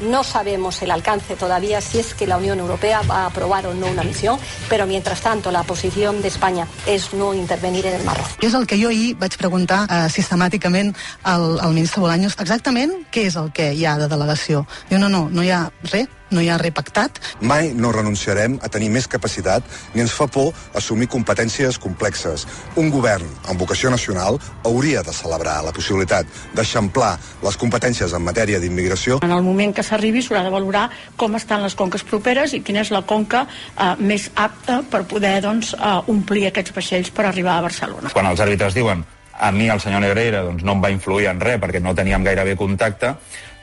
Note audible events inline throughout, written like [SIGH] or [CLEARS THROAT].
No sabemos el alcance todavía si es que la Unión Europea va a aprobar o no una misión, pero mientras tanto la posición de España es no intervenir en el Mar Rojo. És el que jo ahir vaig preguntar eh, sistemàticament al, al ministre Bolaños exactament què és el que hi ha de delegació. Diu, no, no, no hi ha res, no hi ha res pactat. Mai no renunciarem a tenir més capacitat ni ens fa por assumir competències complexes. Un govern amb vocació nacional hauria de celebrar la possibilitat d'eixamplar les competències en matèria d'immigració En el moment que s'arribi s'haurà de valorar com estan les conques properes i quina és la conca eh, més apta per poder doncs, eh, omplir aquests vaixells per arribar a Barcelona. Quan els àrbitres diuen a mi el senyor Negreira doncs, no em va influir en res perquè no teníem gairebé contacte,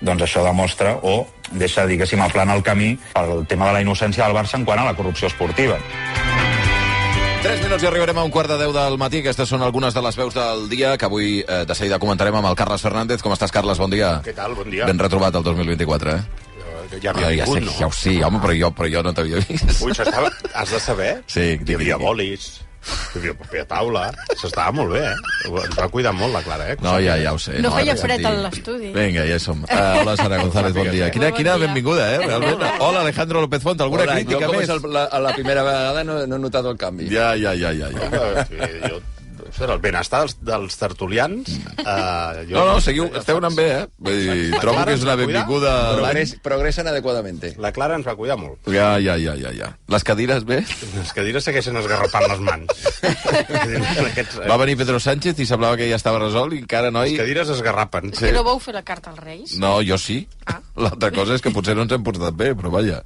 doncs això demostra o deixa, diguéssim, aplana el camí pel tema de la innocència del Barça en quant a la corrupció esportiva. 3 minuts i arribarem a un quart de 10 del matí. Aquestes són algunes de les veus del dia que avui eh, de seguida comentarem amb el Carles Fernández. Com estàs, Carles? Bon dia. Què tal? Bon dia. Ben retrobat el 2024, eh? Que ja havia ja, ja, vingut, sé, no? ja ho sí, home, però jo, però jo no t'havia vist. Ui, això estava... Has de saber. Sí, Hi digui, havia digui. bolis, hi havia paper a taula. S'estava molt bé, eh? Ens va cuidar molt la Clara, eh? No, ja, ja ho sé. No feia ara fred a l'estudi. Vinga, ja som. Uh, hola, Sara González, bon dia. Quina, quina benvinguda, eh? Realment. Hola, Alejandro López Font. Alguna Hola, crítica jo com més? és el, la, la primera vegada no, no he notat el canvi. Ja, ja, ja, ja. ja. Sí, jo, ostres, el benestar dels, dels tertulians... Eh, [LAUGHS] jo, No, no, seguiu, esteu anant bé, eh? Vull dir, La trobo Clara que és ens una va cuidar? benvinguda... Progres, progresan adequadamente. La Clara ens va cuidar molt. Ja, ja, ja, ja, ja. Les cadires bé? Les cadires segueixen esgarrapant les mans. Aquests, [LAUGHS] eh, Va venir Pedro Sánchez i semblava que ja estava resolt i encara, noi... Les cadires esgarrapen. Sí. Que no vau fer la carta als Reis? No, jo sí. Ah. [LAUGHS] L'altra cosa és que potser no ens hem portat bé, però vaja.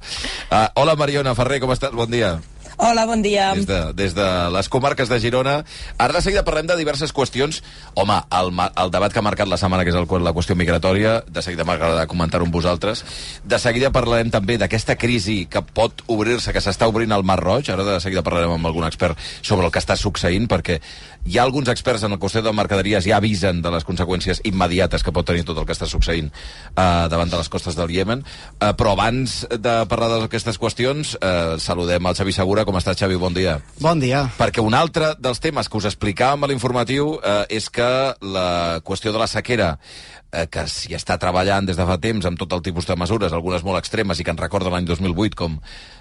Uh, hola, Mariona Ferrer, com estàs? Bon dia. Hola, bon dia. Des de, des de les comarques de Girona. Ara de seguida parlem de diverses qüestions. Home, el, el debat que ha marcat la setmana, que és el, la qüestió migratòria, de seguida m'agrada comentar-ho amb vosaltres. De seguida parlarem també d'aquesta crisi que pot obrir-se, que s'està obrint al Mar Roig. Ara de seguida parlarem amb algun expert sobre el que està succeint, perquè hi ha alguns experts en el qüestió de mercaderies ja avisen de les conseqüències immediates que pot tenir tot el que està succeint eh, davant de les costes del Iemen. Eh, però abans de parlar d'aquestes qüestions, eh, saludem al Xavi Segura. Com estàs, Xavi? Bon dia. Bon dia. Perquè un altre dels temes que us explicàvem a l'informatiu eh, és que la qüestió de la sequera eh, que s'hi està treballant des de fa temps amb tot el tipus de mesures, algunes molt extremes i que ens recorda l'any 2008 com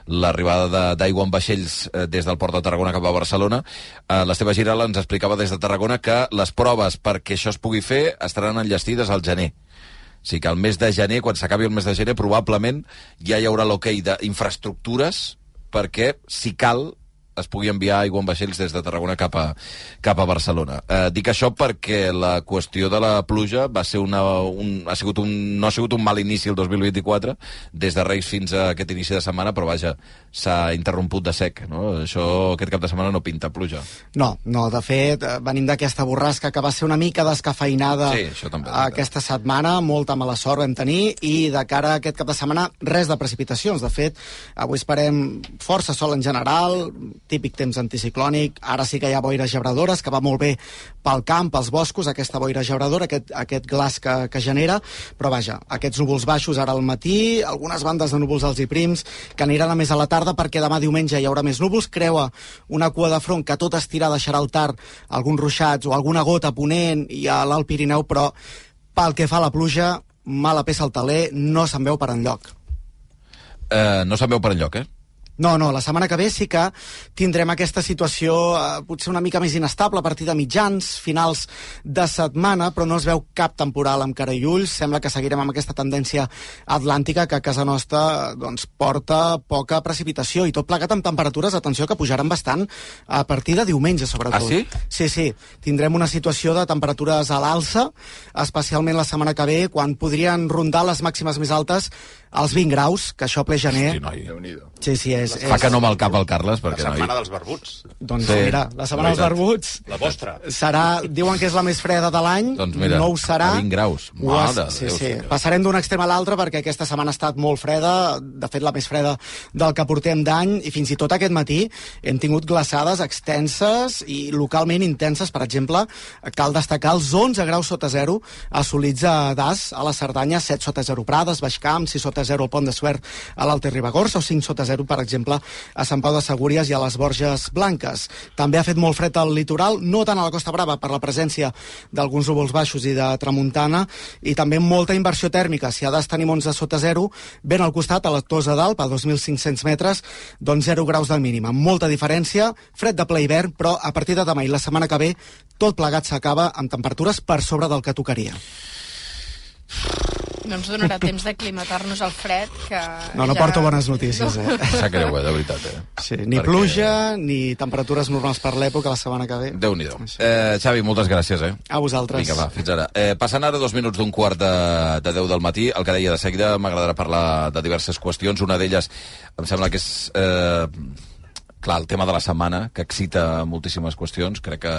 l'arribada d'aigua en vaixells eh, des del port de Tarragona cap a Barcelona. Eh, L'Esteve Giral ens explicava des de Tarragona que les proves perquè això es pugui fer estaran enllestides al gener. O sigui que el mes de gener, quan s'acabi el mes de gener, probablement ja hi haurà l'hoquei d'infraestructures perquè, si cal, es pugui enviar aigua en vaixells des de Tarragona cap a, cap a Barcelona. Eh, dic això perquè la qüestió de la pluja va ser una, un, ha sigut un, no ha sigut un mal inici el 2024, des de Reis fins a aquest inici de setmana, però vaja, s'ha interromput de sec. No? Això aquest cap de setmana no pinta pluja. No, no, de fet, eh, venim d'aquesta borrasca que va ser una mica descafeinada Sí, això també. aquesta setmana, molta mala sort vam tenir, i de cara a aquest cap de setmana, res de precipitacions. De fet, avui esperem força sol en general, típic temps anticiclònic, ara sí que hi ha boires gebradores, que va molt bé pel camp, pels boscos, aquesta boira gebradora, aquest, aquest glaç que, que genera, però vaja, aquests núvols baixos ara al matí, algunes bandes de núvols alts i prims, que aniran a més a la tarda perquè demà diumenge hi haurà més núvols, creua una cua de front que tot estirà deixarà al tard alguns ruixats o alguna gota ponent i a l'Alt Pirineu, però pel que fa a la pluja, mala peça al taler, no se'n veu per enlloc. Eh, no se'n veu per enlloc, eh? No, no, la setmana que ve sí que tindrem aquesta situació eh, potser una mica més inestable a partir de mitjans, finals de setmana, però no es veu cap temporal amb cara i ulls. Sembla que seguirem amb aquesta tendència atlàntica que a casa nostra doncs, porta poca precipitació i tot plegat amb temperatures, atenció, que pujaran bastant a partir de diumenge, sobretot. Ah, sí? Sí, sí. Tindrem una situació de temperatures a l'alça, especialment la setmana que ve, quan podrien rondar les màximes més altes als 20 graus, que això ple gener... Hosti, noi. Sí, sí, és... Fa és... que no amb el cap al Carles, La perquè, setmana noi... dels barbuts. Doncs Sí. mira, la setmana dels barbuts La vostra. serà, diuen que és la més freda de l'any, Doncs mira, no ho serà. a 20 graus. Ho has- Mare sí, Déu, sí. senyor. Passarem d'un extrem a l'altre perquè aquesta setmana ha estat molt freda, de fet la més freda del que portem d'any, i fins i tot aquest matí hem tingut glaçades extenses i localment intenses, per exemple, cal destacar els 11 graus sota zero assolits a Das, a la Cerdanya, 7 sota zero Prades, Baixcamp, 6 sota zero al Pont de Suert a l'Alta Ribagorça, o 5 sota zero, per exemple, a Sant Pau de Segúries i a les Borges Blanques. També ha fet molt fred al litoral, no tant a la Costa Brava per la presència d'alguns núvols baixos i de tramuntana, i també molta inversió tèrmica. Si a Das tenim 11 sota zero, ben al costat, a la Tosa d'Alp, a 2.500 metres, doncs 0 graus de mínima. Molta diferència, fred de ple hivern, però a partir de demà i la setmana que ve, tot plegat s'acaba amb temperatures per sobre del que tocaria. No ens donarà [LAUGHS] temps d'aclimatar-nos al fred, que... No, no ja... porto bones notícies, eh? Sap greu, eh, de veritat, eh? Sí, ni Perquè- pluja, ni temperatures normals per l'època la setmana que ve. déu nhi eh, Xavi, moltes gràcies, eh? A vosaltres. Vinga, va, fins ara. Eh, passant ara dos minuts d'un quart de, de 10 del matí, el que deia de seguida m'agradarà parlar de diverses qüestions. Una d'elles em sembla que és... Eh, clar, el tema de la setmana, que excita moltíssimes qüestions. Crec que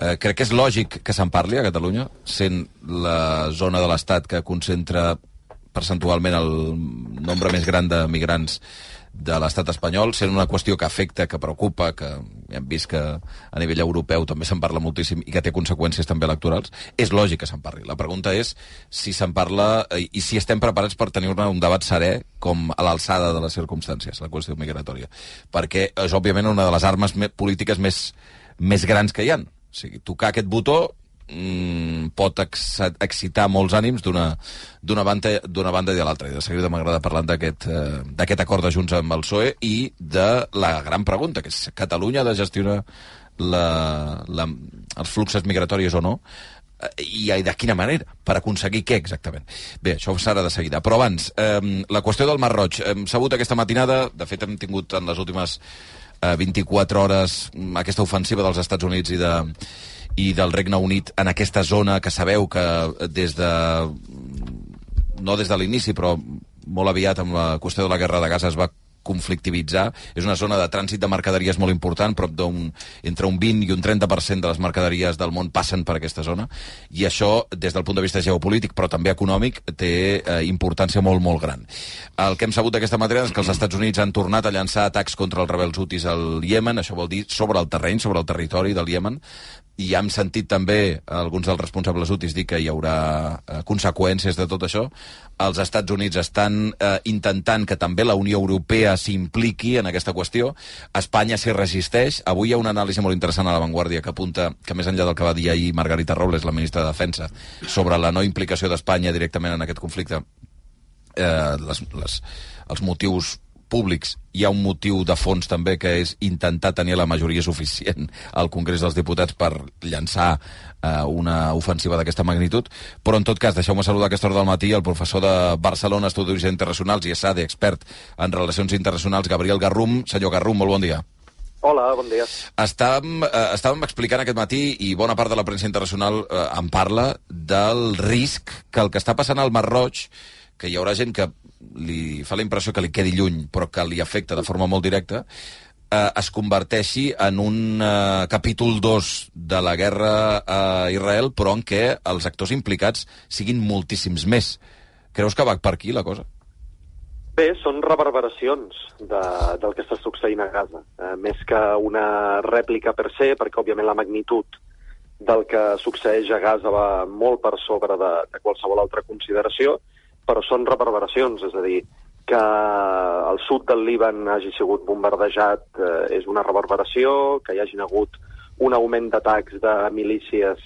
Eh, crec que és lògic que se'n parli a Catalunya, sent la zona de l'Estat que concentra percentualment el nombre més gran de migrants de l'estat espanyol, sent una qüestió que afecta, que preocupa, que hem vist que a nivell europeu també se'n parla moltíssim i que té conseqüències també electorals, és lògic que se'n parli. La pregunta és si se'n parla eh, i si estem preparats per tenir un debat serè com a l'alçada de les circumstàncies, la qüestió migratòria. Perquè és, òbviament, una de les armes me- polítiques més, més grans que hi han. O sigui, tocar aquest botó mm, pot ex excitar molts ànims d'una banda, d'una banda i de l'altra. I de seguida m'agrada parlar d'aquest eh, acord de Junts amb el PSOE i de la gran pregunta, que és Catalunya ha de gestionar la, la, els fluxos migratoris o no? Eh, i de quina manera? Per aconseguir què exactament? Bé, això serà de seguida. Però abans, eh, la qüestió del Mar Roig. Hem sabut aquesta matinada, de fet hem tingut en les últimes eh, 24 hores mm, aquesta ofensiva dels Estats Units i de i del Regne Unit en aquesta zona que sabeu que des de no des de l'inici, però molt aviat amb la qüestió de la guerra de Gaza es va conflictivitzar. És una zona de trànsit de mercaderies molt important, prop d'un entre un 20 i un 30% de les mercaderies del món passen per aquesta zona, i això, des del punt de vista geopolític, però també econòmic, té eh, importància molt, molt gran. El que hem sabut d'aquesta matèria és que els Estats Units han tornat a llançar atacs contra els rebels hutis al Iemen, això vol dir sobre el terreny, sobre el territori del Iemen, i hem sentit també alguns dels responsables útils dir que hi haurà eh, conseqüències de tot això. Els Estats Units estan eh, intentant que també la Unió Europea s'impliqui en aquesta qüestió. Espanya s'hi resisteix. Avui hi ha una anàlisi molt interessant a La Vanguardia que apunta que més enllà del que va dir ahir Margarita Robles, la ministra de Defensa, sobre la no implicació d'Espanya directament en aquest conflicte, eh, les, les, els motius públics, hi ha un motiu de fons també que és intentar tenir la majoria suficient al Congrés dels Diputats per llançar eh, una ofensiva d'aquesta magnitud, però en tot cas deixeu-me saludar a aquesta hora del matí el professor de Barcelona Estudis Internacionals i ESADE, expert en relacions internacionals, Gabriel Garrum. Senyor Garrum, molt bon dia. Hola, bon dia. Estàvem, eh, estàvem explicant aquest matí, i bona part de la premsa internacional eh, en parla, del risc que el que està passant al Mar Roig, que hi haurà gent que li fa la impressió que li quedi lluny, però que li afecta de forma molt directa, eh, es converteixi en un eh, capítol 2 de la guerra a Israel, però en què els actors implicats siguin moltíssims més. Creus que va per aquí la cosa? Bé, són reverberacions de, del que està succeint a Gaza, eh, més que una rèplica per se, perquè òbviament la magnitud del que succeeix a Gaza va molt per sobre de, de qualsevol altra consideració, però són reverberacions, és a dir, que el sud del Líban hagi sigut bombardejat eh, és una reverberació, que hi hagin hagut un augment d'atacs de milícies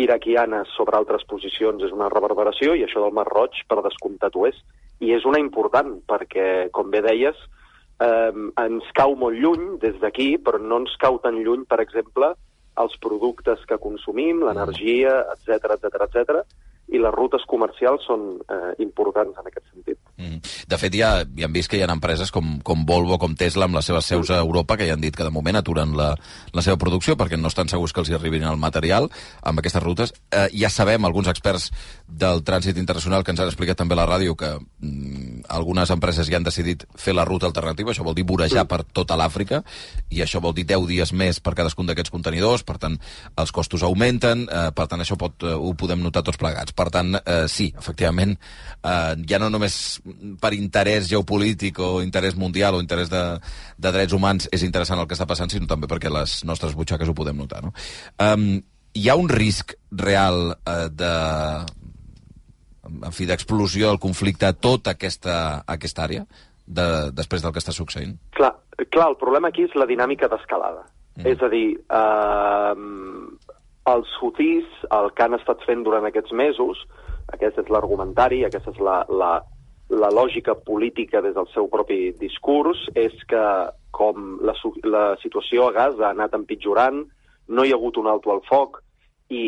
iraquianes sobre altres posicions és una reverberació i això del Mar Roig, per descomptat, ho és. I és una important, perquè, com bé deies, eh, ens cau molt lluny des d'aquí, però no ens cau tan lluny, per exemple, els productes que consumim, l'energia, etc etc etc i les rutes comercials són eh, importants en aquest sentit. Mm. De fet, ja, ja hem vist que hi ha empreses com, com Volvo, com Tesla, amb les seves seus a Europa, que ja han dit que de moment aturen la, la seva producció perquè no estan segurs que els hi arribin el material amb aquestes rutes. Eh, ja sabem, alguns experts del trànsit internacional que ens han explicat també a la ràdio que mm, algunes empreses ja han decidit fer la ruta alternativa, això vol dir vorejar per tota l'Àfrica, i això vol dir 10 dies més per cadascun d'aquests contenidors, per tant, els costos augmenten, eh, per tant, això pot, eh, ho podem notar tots plegats. Per tant, eh, sí, efectivament, eh, ja no només per interès geopolític o interès mundial o interès de, de drets humans és interessant el que està passant, sinó també perquè les nostres butxaques ho podem notar. No? Um, hi ha un risc real eh, de en fi, d'explosió del conflicte a tota aquesta, aquesta àrea de, després del que està succeint? Clar, clar, el problema aquí és la dinàmica d'escalada. Mm. És a dir, eh, els hutis, el que han estat fent durant aquests mesos, aquest és l'argumentari, aquesta és la, la, la lògica política des del seu propi discurs, és que com la, la situació a Gaza ha anat empitjorant, no hi ha hagut un alto al foc i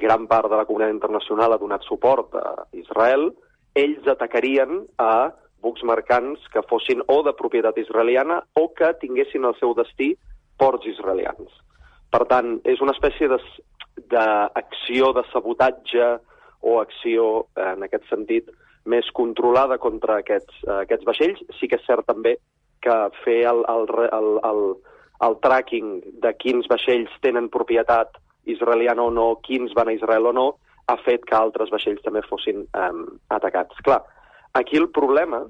gran part de la comunitat internacional ha donat suport a Israel, ells atacarien a bucs mercants que fossin o de propietat israeliana o que tinguessin el seu destí ports israelians. Per tant, és una espècie d'acció de, de sabotatge o acció, en aquest sentit, més controlada contra aquests, uh, aquests vaixells. Sí que és cert també que fer el, el, el, el, el tracking de quins vaixells tenen propietat israeliana o no, quins van a Israel o no, ha fet que altres vaixells també fossin um, atacats. Clar, aquí el problema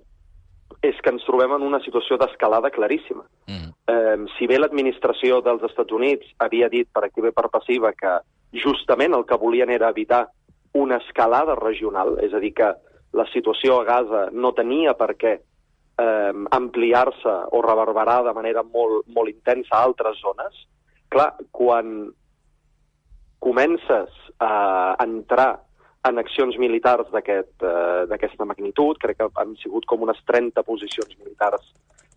és que ens trobem en una situació d'escalada claríssima. Mm. Um, si bé l'administració dels Estats Units havia dit per activa i per passiva que justament el que volien era evitar una escalada regional, és a dir, que la situació a Gaza no tenia per què eh, ampliar-se o reverberar de manera molt, molt intensa a altres zones, clar, quan comences a entrar en accions militars eh, d'aquesta eh, magnitud, crec que han sigut com unes 30 posicions militars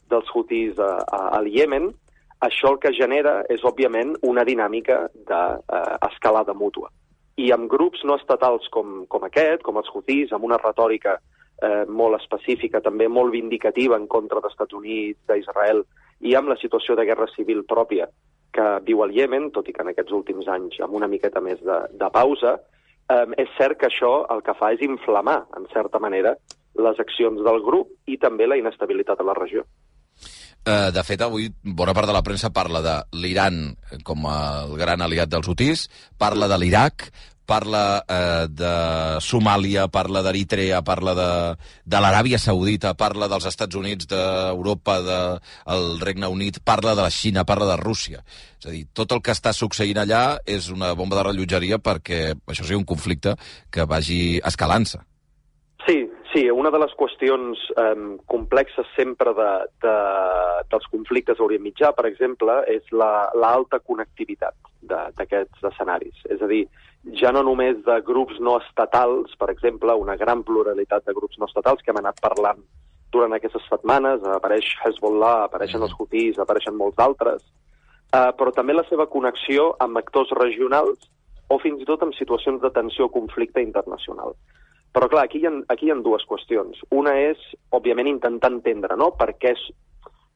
dels hutis a, a, al Iemen, això el que genera és, òbviament, una dinàmica d'escalada eh, mútua. I amb grups no estatals com, com aquest, com els hutis, amb una retòrica eh, molt específica, també molt vindicativa en contra dels Estats Units, d'Israel, i amb la situació de guerra civil pròpia que viu al Iemen, tot i que en aquests últims anys amb una miqueta més de, de pausa, eh, és cert que això el que fa és inflamar, en certa manera, les accions del grup i també la inestabilitat a la regió. Uh, de fet, avui bona part de la premsa parla de l'Iran com el gran aliat dels hutis, parla de l'Iraq, parla eh, de Somàlia, parla d'Eritrea, parla de, de l'Aràbia Saudita, parla dels Estats Units, d'Europa, del de, Regne Unit, parla de la Xina, parla de Rússia. És a dir, tot el que està succeint allà és una bomba de rellotgeria perquè això sigui un conflicte que vagi escalant-se. Sí, sí, una de les qüestions eh, complexes sempre de, de, dels conflictes a Orient Mitjà, per exemple, és l'alta la, connectivitat d'aquests escenaris. És a dir, ja no només de grups no estatals, per exemple, una gran pluralitat de grups no estatals que hem anat parlant durant aquestes setmanes, apareix Hezbollah, apareixen mm. els Houthis, apareixen molts d'altres, uh, però també la seva connexió amb actors regionals o fins i tot amb situacions de tensió o conflicte internacional. Però clar, aquí hi, ha, aquí hi ha dues qüestions. Una és, òbviament, intentar entendre no? per què és,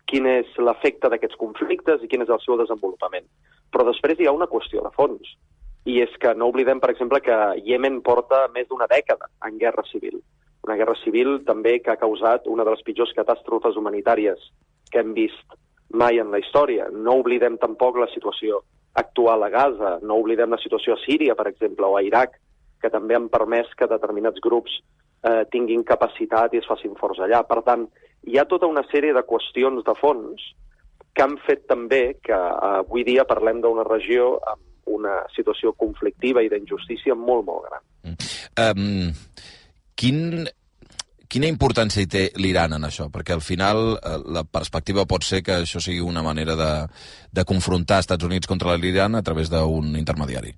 quin és l'efecte d'aquests conflictes i quin és el seu desenvolupament. Però després hi ha una qüestió de fons i és que no oblidem, per exemple, que Yemen porta més d'una dècada en guerra civil. Una guerra civil també que ha causat una de les pitjors catàstrofes humanitàries que hem vist mai en la història. No oblidem tampoc la situació actual a Gaza, no oblidem la situació a Síria, per exemple, o a Iraq, que també han permès que determinats grups eh, tinguin capacitat i es facin forts allà. Per tant, hi ha tota una sèrie de qüestions de fons que han fet també que eh, avui dia parlem d'una regió amb una situació conflictiva i d'injustícia molt, molt gran. Mm. Um, quin, quina importància hi té l'Iran en això? Perquè al final eh, la perspectiva pot ser que això sigui una manera de, de confrontar Estats Units contra l'Iran a través d'un intermediari.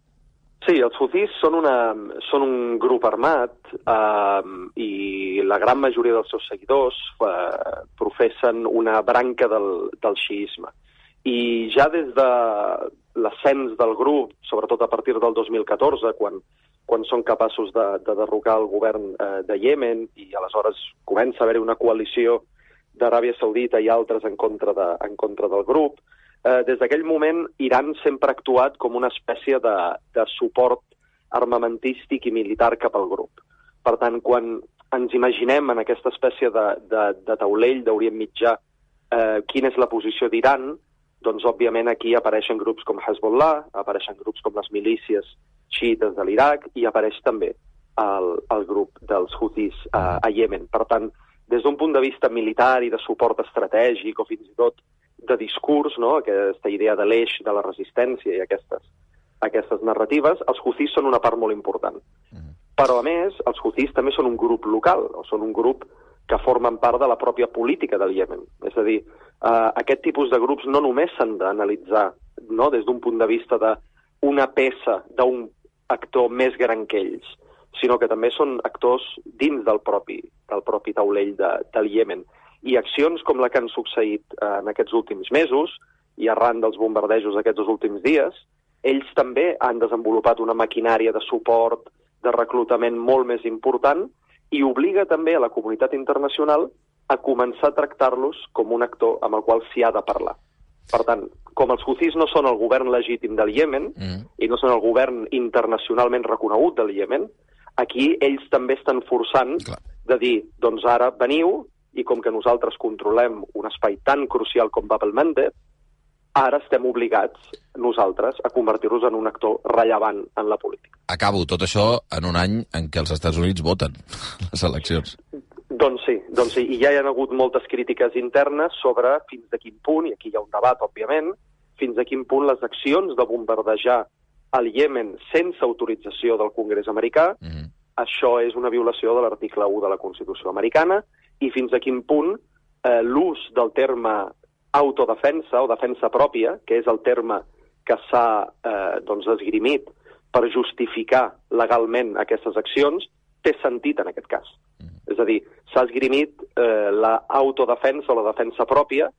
Sí, els Houthis són, una, són un grup armat eh, i la gran majoria dels seus seguidors eh, professen una branca del, del xiisme. I ja des de l'ascens del grup, sobretot a partir del 2014, quan, quan són capaços de, de derrocar el govern eh, de Yemen i aleshores comença a haver una coalició d'Aràbia Saudita i altres en contra, de, en contra del grup, eh, des d'aquell moment Iran sempre ha actuat com una espècie de, de suport armamentístic i militar cap al grup. Per tant, quan ens imaginem en aquesta espècie de, de, de taulell d'Orient Mitjà eh, quina és la posició d'Iran, doncs òbviament aquí apareixen grups com Hezbollah, apareixen grups com les milícies xiites de l'Iraq i apareix també el, el grup dels Houthis a, a Yemen. Per tant, des d'un punt de vista militar i de suport estratègic o fins i tot de discurs, no? aquesta idea de l'eix de la resistència i aquestes, aquestes narratives, els Houthis són una part molt important. Però, a més, els Houthis també són un grup local, o són un grup que formen part de la pròpia política del Iemen. És a dir, eh, aquest tipus de grups no només s'han d'analitzar no, des d'un punt de vista d'una peça d'un actor més gran que ells, sinó que també són actors dins del propi, del propi taulell de, del Iemen. I accions com la que han succeït eh, en aquests últims mesos i arran dels bombardejos aquests últims dies, ells també han desenvolupat una maquinària de suport, de reclutament molt més important i obliga també a la comunitat internacional a començar a tractar-los com un actor amb el qual s'hi ha de parlar. Per tant, com els Houthis no són el govern legítim del Iemen mm. i no són el govern internacionalment reconegut del Iemen, aquí ells també estan forçant Clar. de dir, doncs ara veniu i com que nosaltres controlem un espai tan crucial com Bab el-Mandeb, ara estem obligats, nosaltres, a convertir-nos en un actor rellevant en la política. Acabo tot això en un any en què els Estats Units voten [LAUGHS] les eleccions. Doncs sí, doncs sí, i ja hi ha hagut moltes crítiques internes sobre fins de quin punt, i aquí hi ha un debat, òbviament, fins a quin punt les accions de bombardejar el Iemen sense autorització del Congrés americà, mm -hmm. això és una violació de l'article 1 de la Constitució americana, i fins a quin punt eh, l'ús del terme autodefensa o defensa pròpia, que és el terme que s'ha eh, doncs, esgrimit per justificar legalment aquestes accions, té sentit en aquest cas. Mm. És a dir, s'ha esgrimit eh, l'autodefensa o la defensa pròpia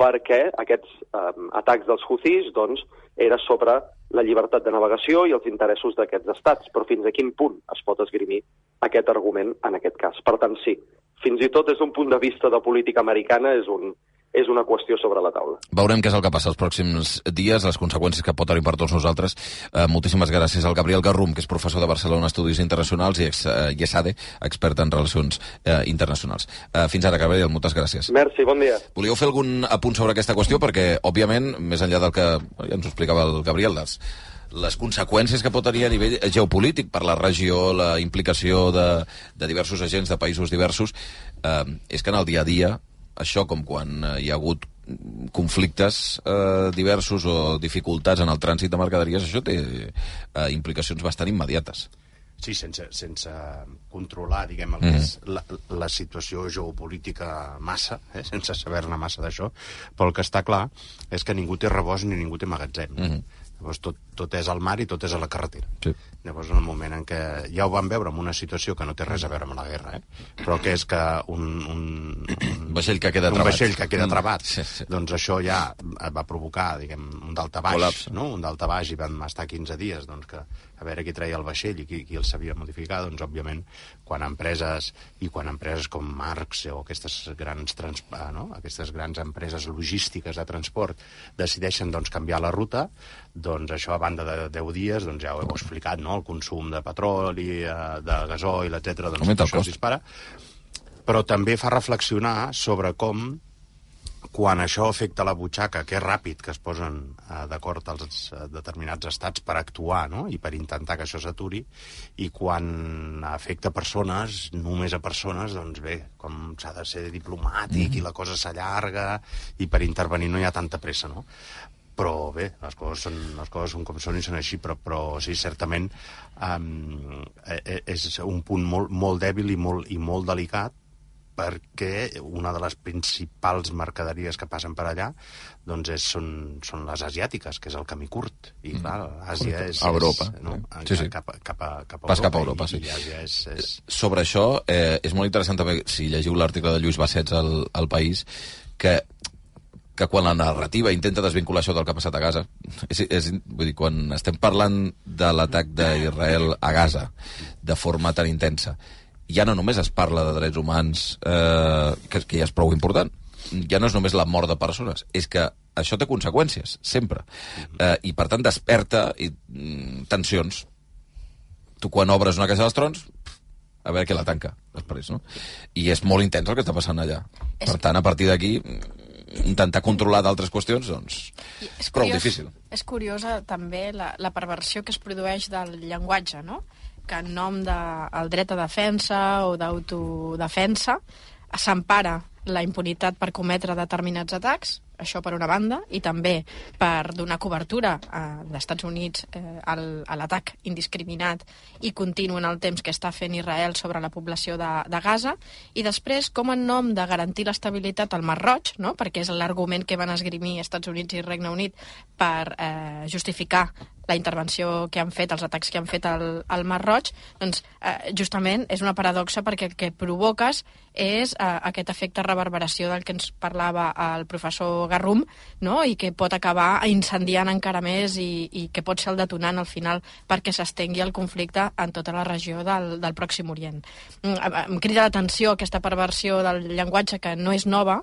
perquè aquests eh, atacs dels Houthis doncs, era sobre la llibertat de navegació i els interessos d'aquests estats, però fins a quin punt es pot esgrimir aquest argument en aquest cas. Per tant, sí, fins i tot des d'un punt de vista de política americana és un, és una qüestió sobre la taula. Veurem què és el que passa els pròxims dies, les conseqüències que pot tenir per tots nosaltres. Eh, moltíssimes gràcies al Gabriel Garrum, que és professor de Barcelona Estudis Internacionals i ex, eh, IESADE, expert en relacions eh, internacionals. Eh, fins ara, Gabriel, moltes gràcies. Merci, bon dia. Volíeu fer algun apunt sobre aquesta qüestió? Perquè, òbviament, més enllà del que ja ens ho explicava el Gabriel, les, les conseqüències que pot tenir a nivell geopolític per la regió, la implicació de, de diversos agents de països diversos, eh, és que en el dia a dia, això com quan eh, hi ha hagut conflictes eh, diversos o dificultats en el trànsit de mercaderies, això té eh, implicacions bastant immediates. Sí, sense, sense controlar, diguem, el que mm. és la, la situació geopolítica massa, eh, sense saber-ne massa d'això, però el que està clar és que ningú té rebost ni ningú té magatzem. Mm -hmm. Llavors tot, tot és al mar i tot és a la carretera. Sí. Llavors, en el moment en què ja ho vam veure en una situació que no té res a veure amb la guerra, eh? però que és que un, un, un vaixell que queda un trabat. vaixell que queda trabat, mm. sí, sí. doncs això ja va provocar, diguem, un daltabaix, no? un daltabaix i vam estar 15 dies, doncs que a veure qui treia el vaixell i qui, qui el sabia modificar, doncs òbviament quan empreses i quan empreses com Marx o aquestes grans, trans, ah, no? aquestes grans empreses logístiques de transport decideixen doncs, canviar la ruta, doncs això a banda de 10 dies, doncs ja ho heu explicat, no? el consum de petroli, eh, de gasoil, etc. doncs Augmenta això es dispara. Però també fa reflexionar sobre com quan això afecta la butxaca, que és ràpid que es posen eh, d'acord els eh, determinats estats per actuar no? i per intentar que això s'aturi, i quan afecta persones, només a persones, doncs bé, com s'ha de ser diplomàtic mm. i la cosa s'allarga i per intervenir no hi ha tanta pressa, no? però bé, les coses són, les coses són com són i són així, però, però sí, certament um, és un punt molt, molt dèbil i molt, i molt delicat perquè una de les principals mercaderies que passen per allà doncs és, són, són les asiàtiques, que és el camí curt. I, clar, Àsia és... A Europa, És, no? eh? Sí, sí. Cap, cap, a, cap a Pas Europa. cap a Europa, i, sí. I Àsia és... és... Sobre això, eh, és molt interessant també, si llegiu l'article de Lluís Bassets al, al País, que que quan la narrativa intenta desvincular això del que ha passat a Gaza, [LAUGHS] és, és, vull dir, quan estem parlant de l'atac d'Israel a Gaza de forma tan intensa, ja no només es parla de drets humans, eh, que, que ja és prou important, ja no és només la mort de persones, és que això té conseqüències, sempre. Eh, I, per tant, desperta i, mm, tensions. Tu, quan obres una caixa dels trons, a veure què la tanca després, no? I és molt intens el que està passant allà. Per tant, a partir d'aquí, mm, intentar controlar d'altres qüestions, doncs, és prou difícil. És curiosa també la, la perversió que es produeix del llenguatge, no? Que en nom del de, dret a defensa o d'autodefensa s'empara la impunitat per cometre determinats atacs, això per una banda, i també per donar cobertura a, als Estats Units eh, al, a l'atac indiscriminat i continu en el temps que està fent Israel sobre la població de, de Gaza, i després, com en nom de garantir l'estabilitat al Mar Roig, no? perquè és l'argument que van esgrimir Estats Units i Regne Unit per eh, justificar la intervenció que han fet, els atacs que han fet al, al Mar Roig, doncs eh, justament és una paradoxa perquè el que provoques és eh, aquest efecte reverberació del que ens parlava el professor Garrum, no? i que pot acabar incendiant encara més i, i que pot ser el detonant al final perquè s'estengui el conflicte en tota la regió del, del Pròxim Orient. Mm, Em crida l'atenció aquesta perversió del llenguatge que no és nova,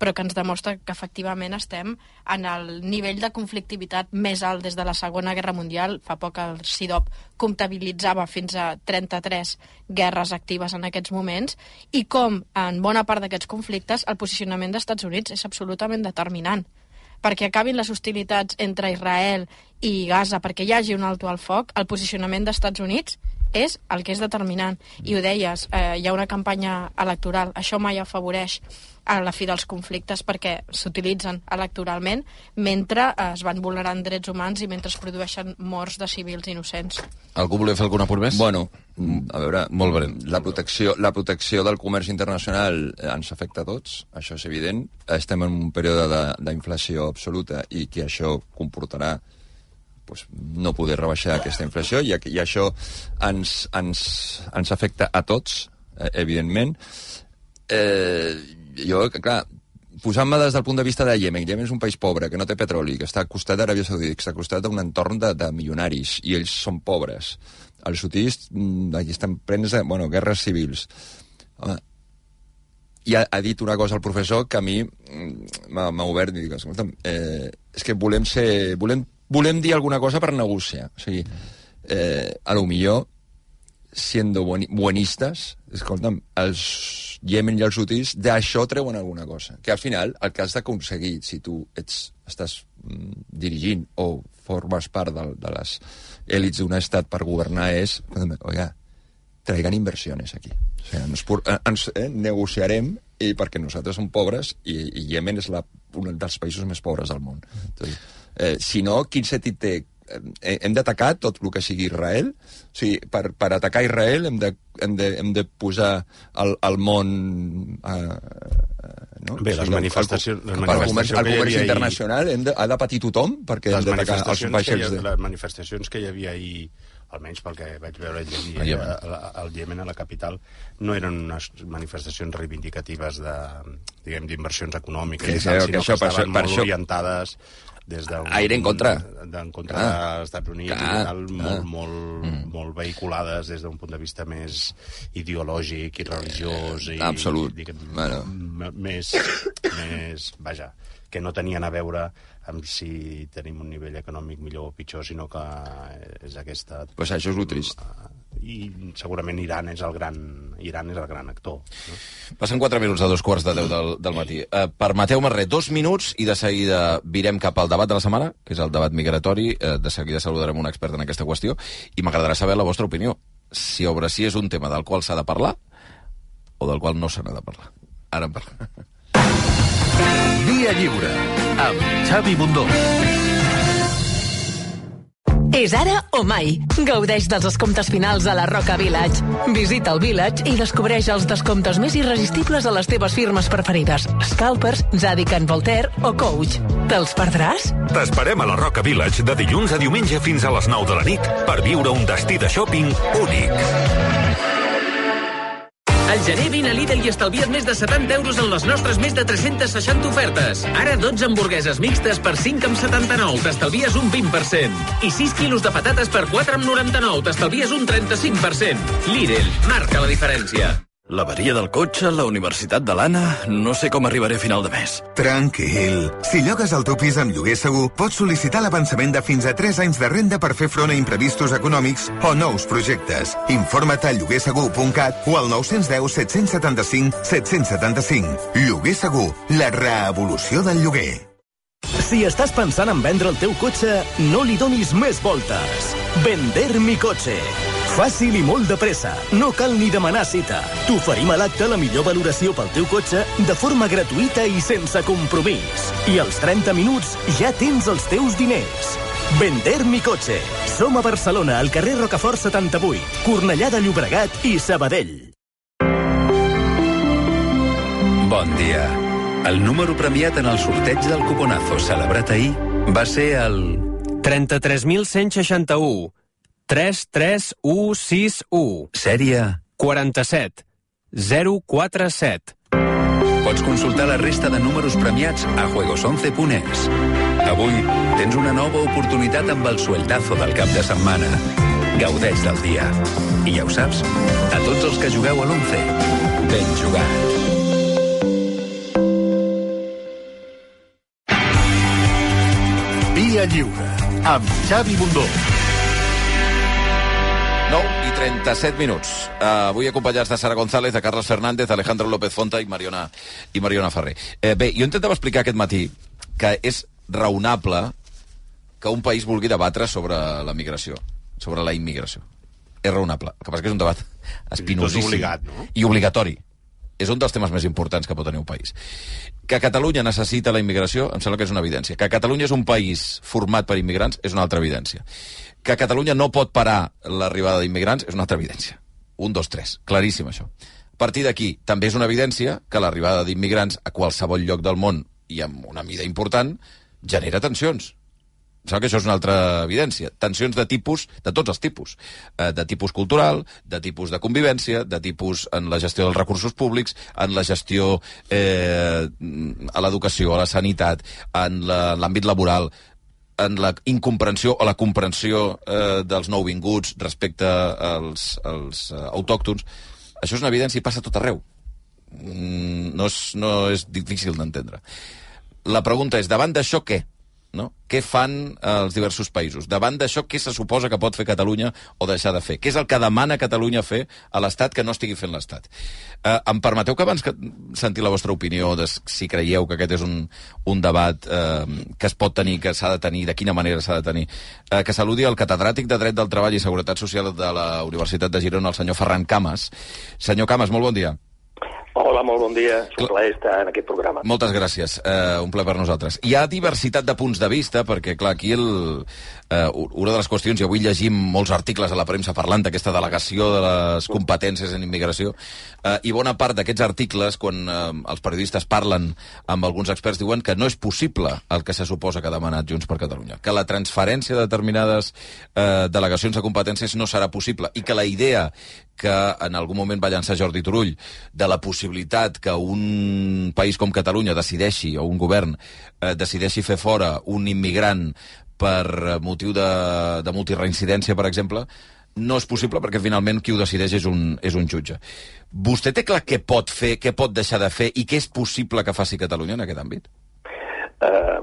però que ens demostra que efectivament estem en el nivell de conflictivitat més alt des de la Segona Guerra Mundial. Fa poc el CIDOP comptabilitzava fins a 33 guerres actives en aquests moments i com en bona part d'aquests conflictes el posicionament dels Estats Units és absolutament determinant perquè acabin les hostilitats entre Israel i Gaza, perquè hi hagi un alto al foc, el posicionament dels Estats Units és el que és determinant. I ho deies, eh, hi ha una campanya electoral. Això mai afavoreix a la fi dels conflictes perquè s'utilitzen electoralment mentre eh, es van vulnerant drets humans i mentre es produeixen morts de civils innocents. Algú volia fer algun apunt més? Bueno, a veure, Molt breu. la protecció, la protecció del comerç internacional eh, ens afecta a tots, això és evident. Estem en un període de- d'inflació absoluta i que això comportarà pues, no poder rebaixar aquesta inflació i, i això ens, ens, ens afecta a tots, eh, evidentment. Eh, jo, clar, posant-me des del punt de vista de Yemen, Yemen és un país pobre, que no té petroli, que està al costat d'Aràbia Saudita, que està al costat d'un entorn de, de milionaris, i ells són pobres. Els hutis, mm, aquí estan plens de, bueno, guerres civils. Home, i ha, ha dit una cosa al professor que a mi mm, m'ha obert i dic, escolta'm, eh, és que volem ser... Volem, volem dir alguna cosa per negociar. O sigui, eh, a lo millor, siendo buen, buenistes, escolta'm, els Yemen i els hutis d'això treuen alguna cosa. Que al final el que has d'aconseguir, si tu ets, estàs mm, dirigint o formes part de, de les èlits d'un estat per governar és, oiga, traigan inversiones aquí. O sigui, ens, eh, ens eh, negociarem i perquè nosaltres som pobres i, i Yemen és la, un dels països més pobres del món. Entonces, eh, si no, quin sentit té? Eh, hem d'atacar tot el que sigui Israel? O sigui, per, per atacar Israel hem de, hem de, hem de posar el, el món... Eh, no? Bé, les el- manifestacions- El, les el, comerç, manifestacions el que hi comerç havia ahir- internacional hem de, ha de patir tothom perquè hem les d'atacar els vaixells de... les manifestacions que hi havia ahir almenys pel que vaig veure llegir A Iemen. al, al Iemen, a la capital, no eren unes manifestacions reivindicatives de, diguem, d'inversions econòmiques, Que i tal, sinó que això- que per estaven això- per molt això- orientades des d'un... A ir en contra. d'en contra Clar. dels Estats Units Clar, i tal, clar. molt, molt, mm. molt vehiculades des d'un punt de vista més ideològic i religiós i, Absolut. diguem, Bueno. més, més, vaja, que no tenien a veure amb si tenim un nivell econòmic millor o pitjor, sinó que és aquesta... Pues això és lo trist. I segurament Iran és el gran, Iran és el gran actor. No? Passen 4 minuts a dos quarts de 10 del, del matí. Uh, permeteu-me res, dos minuts i de seguida virem cap al debat de la setmana, que és el debat migratori. Uh, de seguida saludarem un expert en aquesta qüestió i m'agradarà saber la vostra opinió. Si obre si és un tema del qual s'ha de parlar o del qual no se n'ha de parlar. Ara en parlem. Via Lliure, amb Xavi Bundó. És ara o mai. Gaudeix dels descomptes finals a la Roca Village. Visita el Village i descobreix els descomptes més irresistibles a les teves firmes preferides. Scalpers, Zadig Voltaire o Coach. Te'ls perdràs? T'esperem a la Roca Village de dilluns a diumenge fins a les 9 de la nit per viure un destí de shopping únic. Al gener vine a Lidl i estalvia't més de 70 euros en les nostres més de 360 ofertes. Ara 12 hamburgueses mixtes per 5,79, t'estalvies un 20%. I 6 quilos de patates per 4,99, t'estalvies un 35%. Lidl, marca la diferència. L'averia del cotxe, la universitat de l'Anna... No sé com arribaré a final de mes. Tranquil. Si llogues el teu pis amb lloguer segur, pots sol·licitar l'avançament de fins a 3 anys de renda per fer front a imprevistos econòmics o nous projectes. Informa't a lloguersegur.cat o al 910 775 775. Lloguer segur, la reevolució del lloguer. Si estàs pensant en vendre el teu cotxe, no li donis més voltes. Vender mi cotxe. Fàcil i molt de pressa. No cal ni demanar cita. T'oferim a l'acte la millor valoració pel teu cotxe de forma gratuïta i sense compromís. I als 30 minuts ja tens els teus diners. Vender mi cotxe. Som a Barcelona, al carrer Rocafort 78, Cornellà de Llobregat i Sabadell. Bon dia. El número premiat en el sorteig del cuponazo celebrat ahir va ser el... 33.161 33161. Sèrie 47 047. Pots consultar la resta de números premiats a juegos11.es. Avui tens una nova oportunitat amb el sueldazo del cap de setmana. Gaudeix del dia. I ja ho saps, a tots els que jugueu a l'11, ben jugat. Via Lliure, amb Xavi Bundó. 9 i 37 minuts. Uh, avui acompanyats de Sara González, de Carlos Fernández, Alejandro López Fonta i Mariona, i Mariona Ferrer. Eh, bé, jo intentava explicar aquest matí que és raonable que un país vulgui debatre sobre la migració, sobre la immigració. És raonable. El que passa que és un debat espinosíssim. obligat, no? I obligatori. És un dels temes més importants que pot tenir un país. Que Catalunya necessita la immigració, em sembla que és una evidència. Que Catalunya és un país format per immigrants és una altra evidència que Catalunya no pot parar l'arribada d'immigrants és una altra evidència. Un, dos, tres. Claríssim, això. A partir d'aquí, també és una evidència que l'arribada d'immigrants a qualsevol lloc del món i amb una mida important genera tensions. Em que això és una altra evidència. Tensions de tipus, de tots els tipus. Eh, de tipus cultural, de tipus de convivència, de tipus en la gestió dels recursos públics, en la gestió eh, a l'educació, a la sanitat, en l'àmbit la, laboral en la incomprensió o la comprensió eh, dels nouvinguts respecte als, als uh, autòctons, això és una evidència i passa tot arreu. Mm, no, és, no és difícil d'entendre. La pregunta és, davant d'això què? No? Què fan els diversos països? Davant d'això, què se suposa que pot fer Catalunya o deixar de fer? Què és el que demana Catalunya fer a l'Estat que no estigui fent l'Estat? Eh, em permeteu que abans que sentir la vostra opinió de si creieu que aquest és un, un debat eh, que es pot tenir, que s'ha de tenir, de quina manera s'ha de tenir, eh, que saludi el catedràtic de Dret del Treball i Seguretat Social de la Universitat de Girona, el senyor Ferran Camas. Senyor Camas, molt bon dia. Hola, molt bon dia. És un plaer estar en aquest programa. Moltes gràcies. Uh, un plaer per nosaltres. Hi ha diversitat de punts de vista, perquè, clar, aquí el, uh, una de les qüestions, i avui llegim molts articles a la premsa parlant d'aquesta delegació de les competències en immigració, uh, i bona part d'aquests articles, quan uh, els periodistes parlen amb alguns experts, diuen que no és possible el que se suposa que ha demanat Junts per Catalunya, que la transferència de determinades uh, delegacions de competències no serà possible, i que la idea que en algun moment va llançar Jordi Turull de la possibilitat que un país com Catalunya decideixi, o un govern, eh, decideixi fer fora un immigrant per motiu de, de multireincidència, per exemple, no és possible perquè finalment qui ho decideix és un, és un jutge. Vostè té clar què pot fer, què pot deixar de fer i què és possible que faci Catalunya en aquest àmbit? Eh,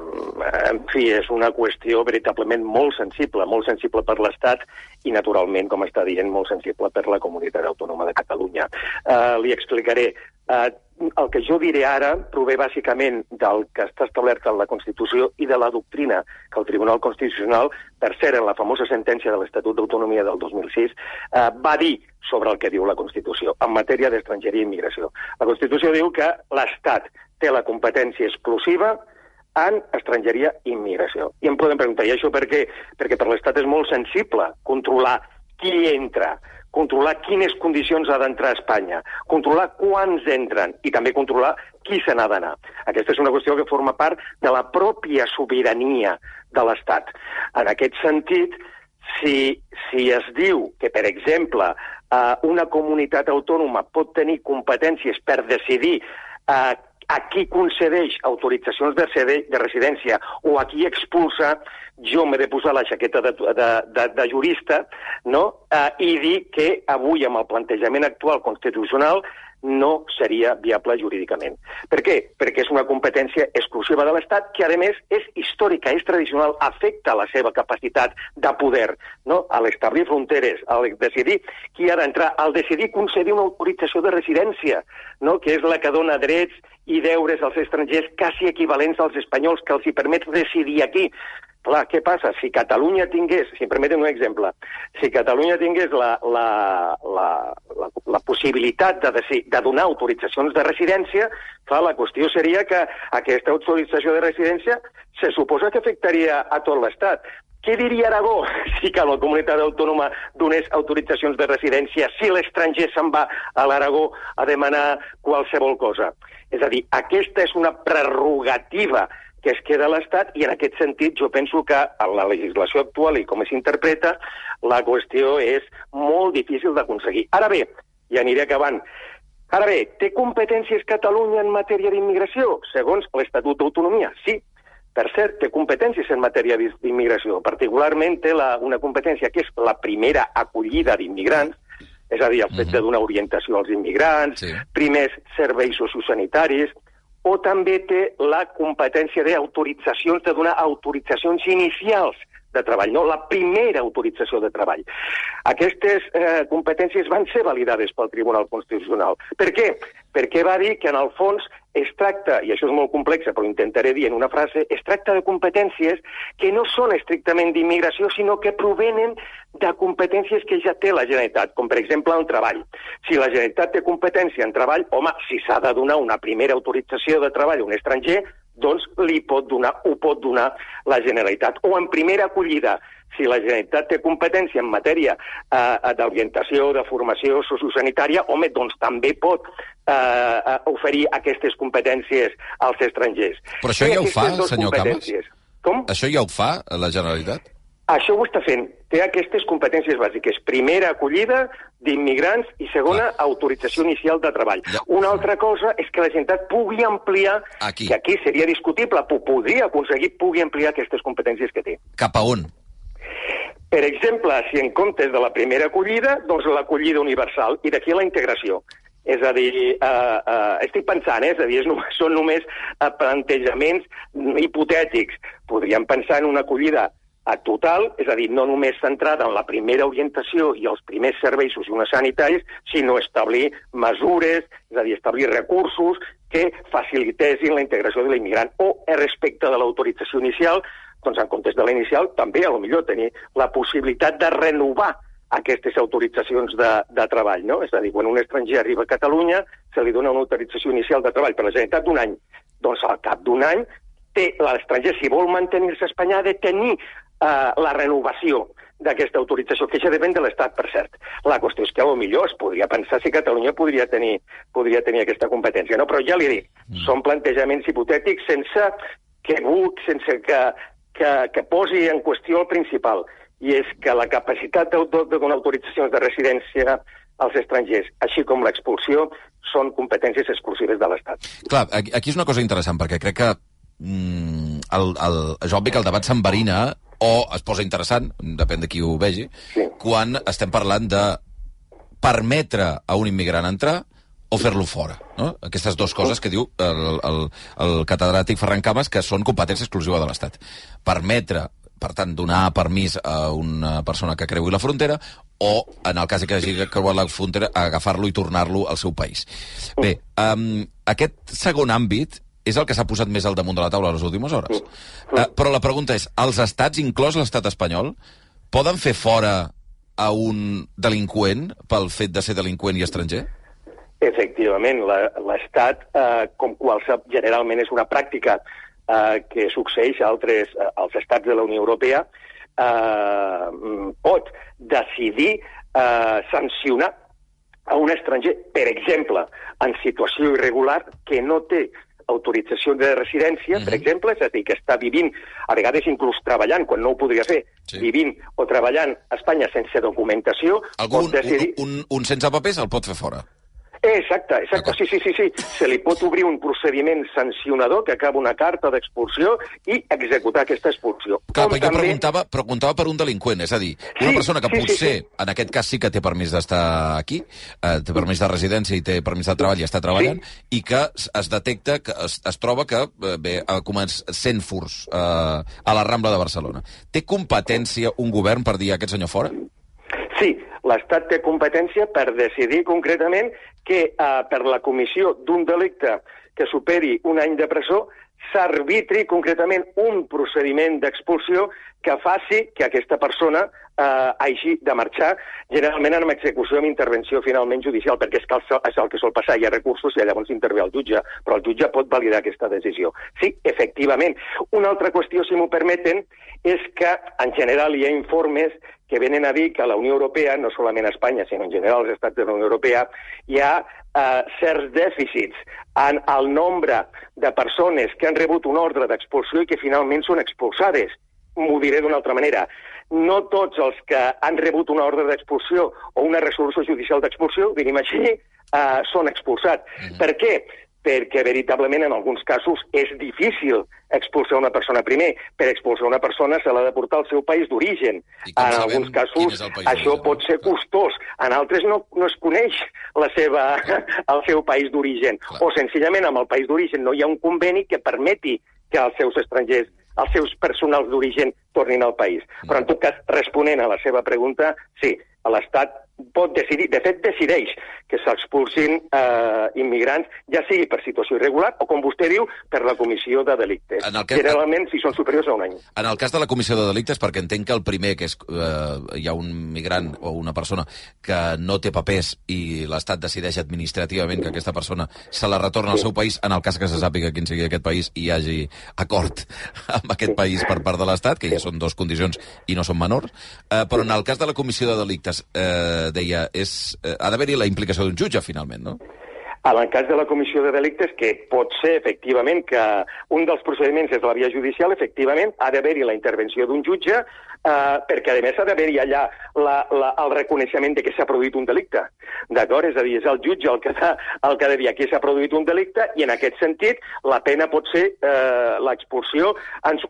en fi, és una qüestió veritablement molt sensible, molt sensible per l'Estat i, naturalment, com està dient, molt sensible per la comunitat autònoma de Catalunya. Eh, li explicaré. Eh, el que jo diré ara prové bàsicament del que està establert en la Constitució i de la doctrina que el Tribunal Constitucional, per cert, en la famosa sentència de l'Estatut d'Autonomia del 2006, eh, va dir sobre el que diu la Constitució en matèria d'estrangeria i immigració. La Constitució diu que l'Estat té la competència exclusiva en estrangeria i immigració. I em podem preguntar, i això per què? Perquè per l'Estat és molt sensible controlar qui entra, controlar quines condicions ha d'entrar a Espanya, controlar quants entren i també controlar qui se n'ha d'anar. Aquesta és una qüestió que forma part de la pròpia sobirania de l'Estat. En aquest sentit, si, si es diu que, per exemple, eh, una comunitat autònoma pot tenir competències per decidir eh, a qui concedeix autoritzacions de, sede, de residència o a qui expulsa, jo m'he de posar la jaqueta de, de, de, de jurista no? eh, i dir que avui, amb el plantejament actual constitucional, no seria viable jurídicament. Per què? Perquè és una competència exclusiva de l'Estat que, a més, és històrica, és tradicional, afecta la seva capacitat de poder, no? a l'establir fronteres, al decidir qui ha d'entrar, al decidir concedir una autorització de residència, no? que és la que dona drets i deures als estrangers quasi equivalents als espanyols, que els hi permet decidir aquí. Clar, què passa? Si Catalunya tingués, si em permeten un exemple, si Catalunya tingués la, la, la, la, la possibilitat de, de donar autoritzacions de residència, clar, la qüestió seria que aquesta autorització de residència se suposa que afectaria a tot l'Estat. Què diria Aragó [LAUGHS] si que la comunitat autònoma donés autoritzacions de residència si l'estranger se'n va a l'Aragó a demanar qualsevol cosa? És a dir, aquesta és una prerrogativa que es queda a l'Estat i en aquest sentit jo penso que en la legislació actual i com es interpreta la qüestió és molt difícil d'aconseguir. Ara bé, i aniré acabant, ara bé, té competències Catalunya en matèria d'immigració? Segons l'Estatut d'Autonomia, sí. Per cert, té competències en matèria d'immigració. Particularment té la, una competència que és la primera acollida d'immigrants, és a dir, el fet de donar orientació als immigrants, sí. primers serveis sociosanitaris, o també té la competència d'autoritzacions, de donar autoritzacions inicials de treball, no la primera autorització de treball. Aquestes eh, competències van ser validades pel Tribunal Constitucional. Per què? Perquè va dir que, en el fons, es tracta, i això és molt complex, però intentaré dir en una frase, es tracta de competències que no són estrictament d'immigració, sinó que provenen de competències que ja té la Generalitat, com per exemple el treball. Si la Generalitat té competència en treball, home, si s'ha de donar una primera autorització de treball a un estranger, doncs li pot donar, ho pot donar la Generalitat. O en primera acollida, si la Generalitat té competència en matèria eh, d'orientació, de formació sociosanitària, home, doncs també pot eh, eh oferir aquestes competències als estrangers. Però això ja ho fa, senyor Camas? Com? Això ja ho fa la Generalitat? Això ho està fent. Té aquestes competències bàsiques. Primera, acollida d'immigrants i segona, ah. autorització inicial de treball. Ja. Una altra cosa és que la Generalitat pugui ampliar, aquí. que aquí seria discutible, podria aconseguir, pugui ampliar aquestes competències que té. Cap a on? Per exemple, si en comptes de la primera acollida, doncs l'acollida universal, i d'aquí la integració. És a dir, uh, uh, estic pensant, eh? és a dir, és només, [LAUGHS] són només uh, plantejaments hipotètics. Podríem pensar en una acollida a total, és a dir, no només centrada en la primera orientació i els primers serveis sociosanitaris, sinó establir mesures, és a dir, establir recursos que facilitessin la integració de l'immigrant o respecte de l'autorització inicial, doncs en comptes de la inicial també a lo millor tenir la possibilitat de renovar aquestes autoritzacions de, de treball, no? És a dir, quan un estranger arriba a Catalunya, se li dona una autorització inicial de treball per la Generalitat d'un any. Doncs al cap d'un any té l'estranger, si vol mantenir-se a Espanya, ha de tenir eh, la renovació d'aquesta autorització, que ja depèn de l'Estat, per cert. La qüestió és que a lo millor es podria pensar si Catalunya podria tenir, podria tenir aquesta competència, no? però ja li dic, mm. són plantejaments hipotètics sense que, sense que, que, que posi en qüestió el principal, i és que la capacitat de, de, de donar autoritzacions de residència als estrangers, així com l'expulsió, són competències exclusives de l'Estat. Clar, aquí és una cosa interessant, perquè crec que mm, el, el, és obvi que el debat s'enverina o es posa interessant, depèn de qui ho vegi, sí. quan estem parlant de permetre a un immigrant entrar o fer-lo fora. No? Aquestes dues coses que diu el, el, el catedràtic Ferran Cames que són competència exclusiva de l'Estat. Permetre, per tant, donar permís a una persona que creui la frontera o, en el cas que hagi creuat la frontera, agafar-lo i tornar-lo al seu país. Bé, um, aquest segon àmbit és el que s'ha posat més al damunt de la taula les últimes hores. Uh, però la pregunta és, els estats, inclòs l'estat espanyol, poden fer fora a un delinqüent pel fet de ser delinqüent i estranger? Efectivament, l'Estat, eh, com qualsevol, generalment és una pràctica eh, que succeeix a altres, eh, als estats de la Unió Europea, eh, pot decidir eh, sancionar a un estranger, per exemple, en situació irregular, que no té autorització de residència, mm -hmm. per exemple, és a dir, que està vivint, a vegades inclús treballant, quan no ho podria fer, sí. vivint o treballant a Espanya sense documentació, Algun, pot decidir... un, un, un sense papers el pot fer fora. Exacte, exacte, sí, sí, sí, sí. Se li pot obrir un procediment sancionador que acaba una carta d'expulsió i executar aquesta expulsió. Clar, Com jo també- preguntava, preguntava per un delinqüent, és a dir, una Sí, persona que sí, sí, potser, sí. en aquest cas sí que té permís d'estar aquí, eh, té permís de residència i té permís de treball i està treballant, i que es, detecta, que es, es troba que eh, bé, ha començat 100 furs eh, a la Rambla de Barcelona. Té competència un govern per dir aquest senyor fora? Sí, l'Estat té competència per decidir concretament que eh, per la comissió d'un delicte que superi un any de presó s'arbitri concretament un procediment d'expulsió que faci que aquesta persona eh, hagi de marxar, generalment amb execució amb intervenció finalment judicial, perquè és, que el, és el que sol passar, hi ha recursos i llavors intervé el jutge, però el jutge pot validar aquesta decisió. Sí, efectivament. Una altra qüestió, si m'ho permeten, és que en general hi ha informes que venen a dir que a la Unió Europea, no solament a Espanya, sinó en general als estats de la Unió Europea, hi ha eh, certs dèficits en el nombre de persones que han rebut un ordre d'expulsió i que finalment són expulsades. M'ho diré d'una altra manera. No tots els que han rebut una ordre d'expulsió o una resolució judicial d'expulsió, diguem així, eh, són expulsats. Per què? Perquè veritablement en alguns casos és difícil expulsar una persona primer. Per expulsar una persona se l'ha de portar al seu país d'origen. En alguns casos això pot ser costós. En altres no, no es coneix la seva, [LAUGHS] el seu país d'origen. O senzillament amb el país d'origen no hi ha un conveni que permeti que els seus estrangers els seus personals d'origen tornin al país. Però, en tot cas, responent a la seva pregunta, sí, l'Estat pot decidir, de fet decideix que s'expulsin eh, immigrants, ja sigui per situació irregular o, com vostè diu, per la comissió de delictes. En el cas- Generalment, si són superiors a un any. En el cas de la comissió de delictes, perquè entenc que el primer, que és, eh, hi ha un migrant o una persona que no té papers i l'Estat decideix administrativament que aquesta persona se la retorna al seu país, en el cas que se sàpiga quin sigui aquest país i hi hagi acord [LAUGHS] amb aquest país per part de l'Estat, que ja són dues condicions i no són menors, eh, però en el cas de la comissió de delictes, eh, deia, és, eh, ha d'haver-hi la implicació d'un jutge, finalment, no? En el cas de la comissió de delictes, que pot ser efectivament que un dels procediments és la via judicial, efectivament ha d'haver-hi la intervenció d'un jutge, eh, perquè a més ha d'haver-hi allà la, la, el reconeixement de que s'ha produït un delicte. D'acord? És a dir, és el jutge el que, ha, el que ha de dir aquí s'ha produït un delicte i en aquest sentit la pena pot ser eh, l'expulsió,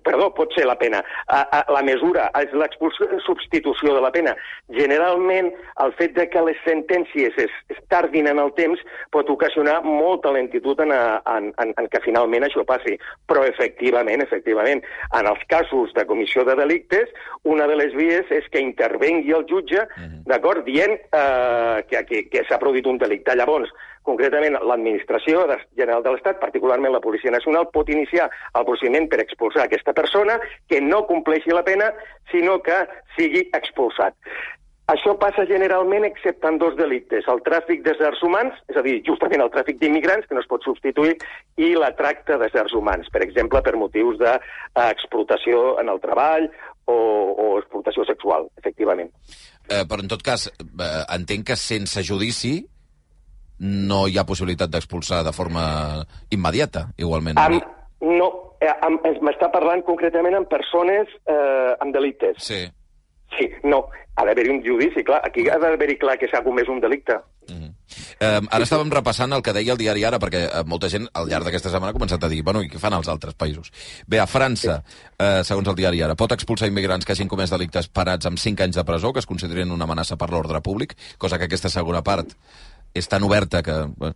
perdó, pot ser la pena, eh, eh, la mesura és l'expulsió en substitució de la pena. Generalment, el fet de que les sentències es, es tardin en el temps pot ocasionar molta lentitud en, a- en, en, en que finalment això passi. Però efectivament, efectivament, en els casos de comissió de delictes, una de les vies és que intervengui el jutge, d'acord, dient eh, que, que, que s'ha produït un delicte. Llavors, concretament, l'administració de- general de l'Estat, particularment la Policia Nacional, pot iniciar el procediment per expulsar aquesta persona que no compleixi la pena, sinó que sigui expulsat. Això passa generalment excepte en dos delictes, el tràfic d'éssers humans, és a dir, justament el tràfic d'immigrants, que no es pot substituir, i la tracta d'éssers humans, per exemple, per motius d'explotació en el treball o, o explotació sexual, efectivament. Eh, però, en tot cas, eh, entenc que sense judici no hi ha possibilitat d'expulsar de forma immediata, igualment. Amb, no, eh, amb, es- m'està parlant concretament amb persones eh, amb delictes. Sí. Sí, no. Ha d'haver-hi un judici, clar. Aquí ha d'haver-hi clar que s'ha comès un delicte. Eh, ara estàvem repassant el que deia el diari Ara, perquè eh, molta gent al llarg d'aquesta setmana ha començat a dir, bueno, i què fan els altres països? Bé, a França, eh, segons el diari Ara, pot expulsar immigrants que hagin comès delictes parats amb 5 anys de presó, que es considerin una amenaça per l'ordre públic, cosa que aquesta segona part és tan oberta que... Bé,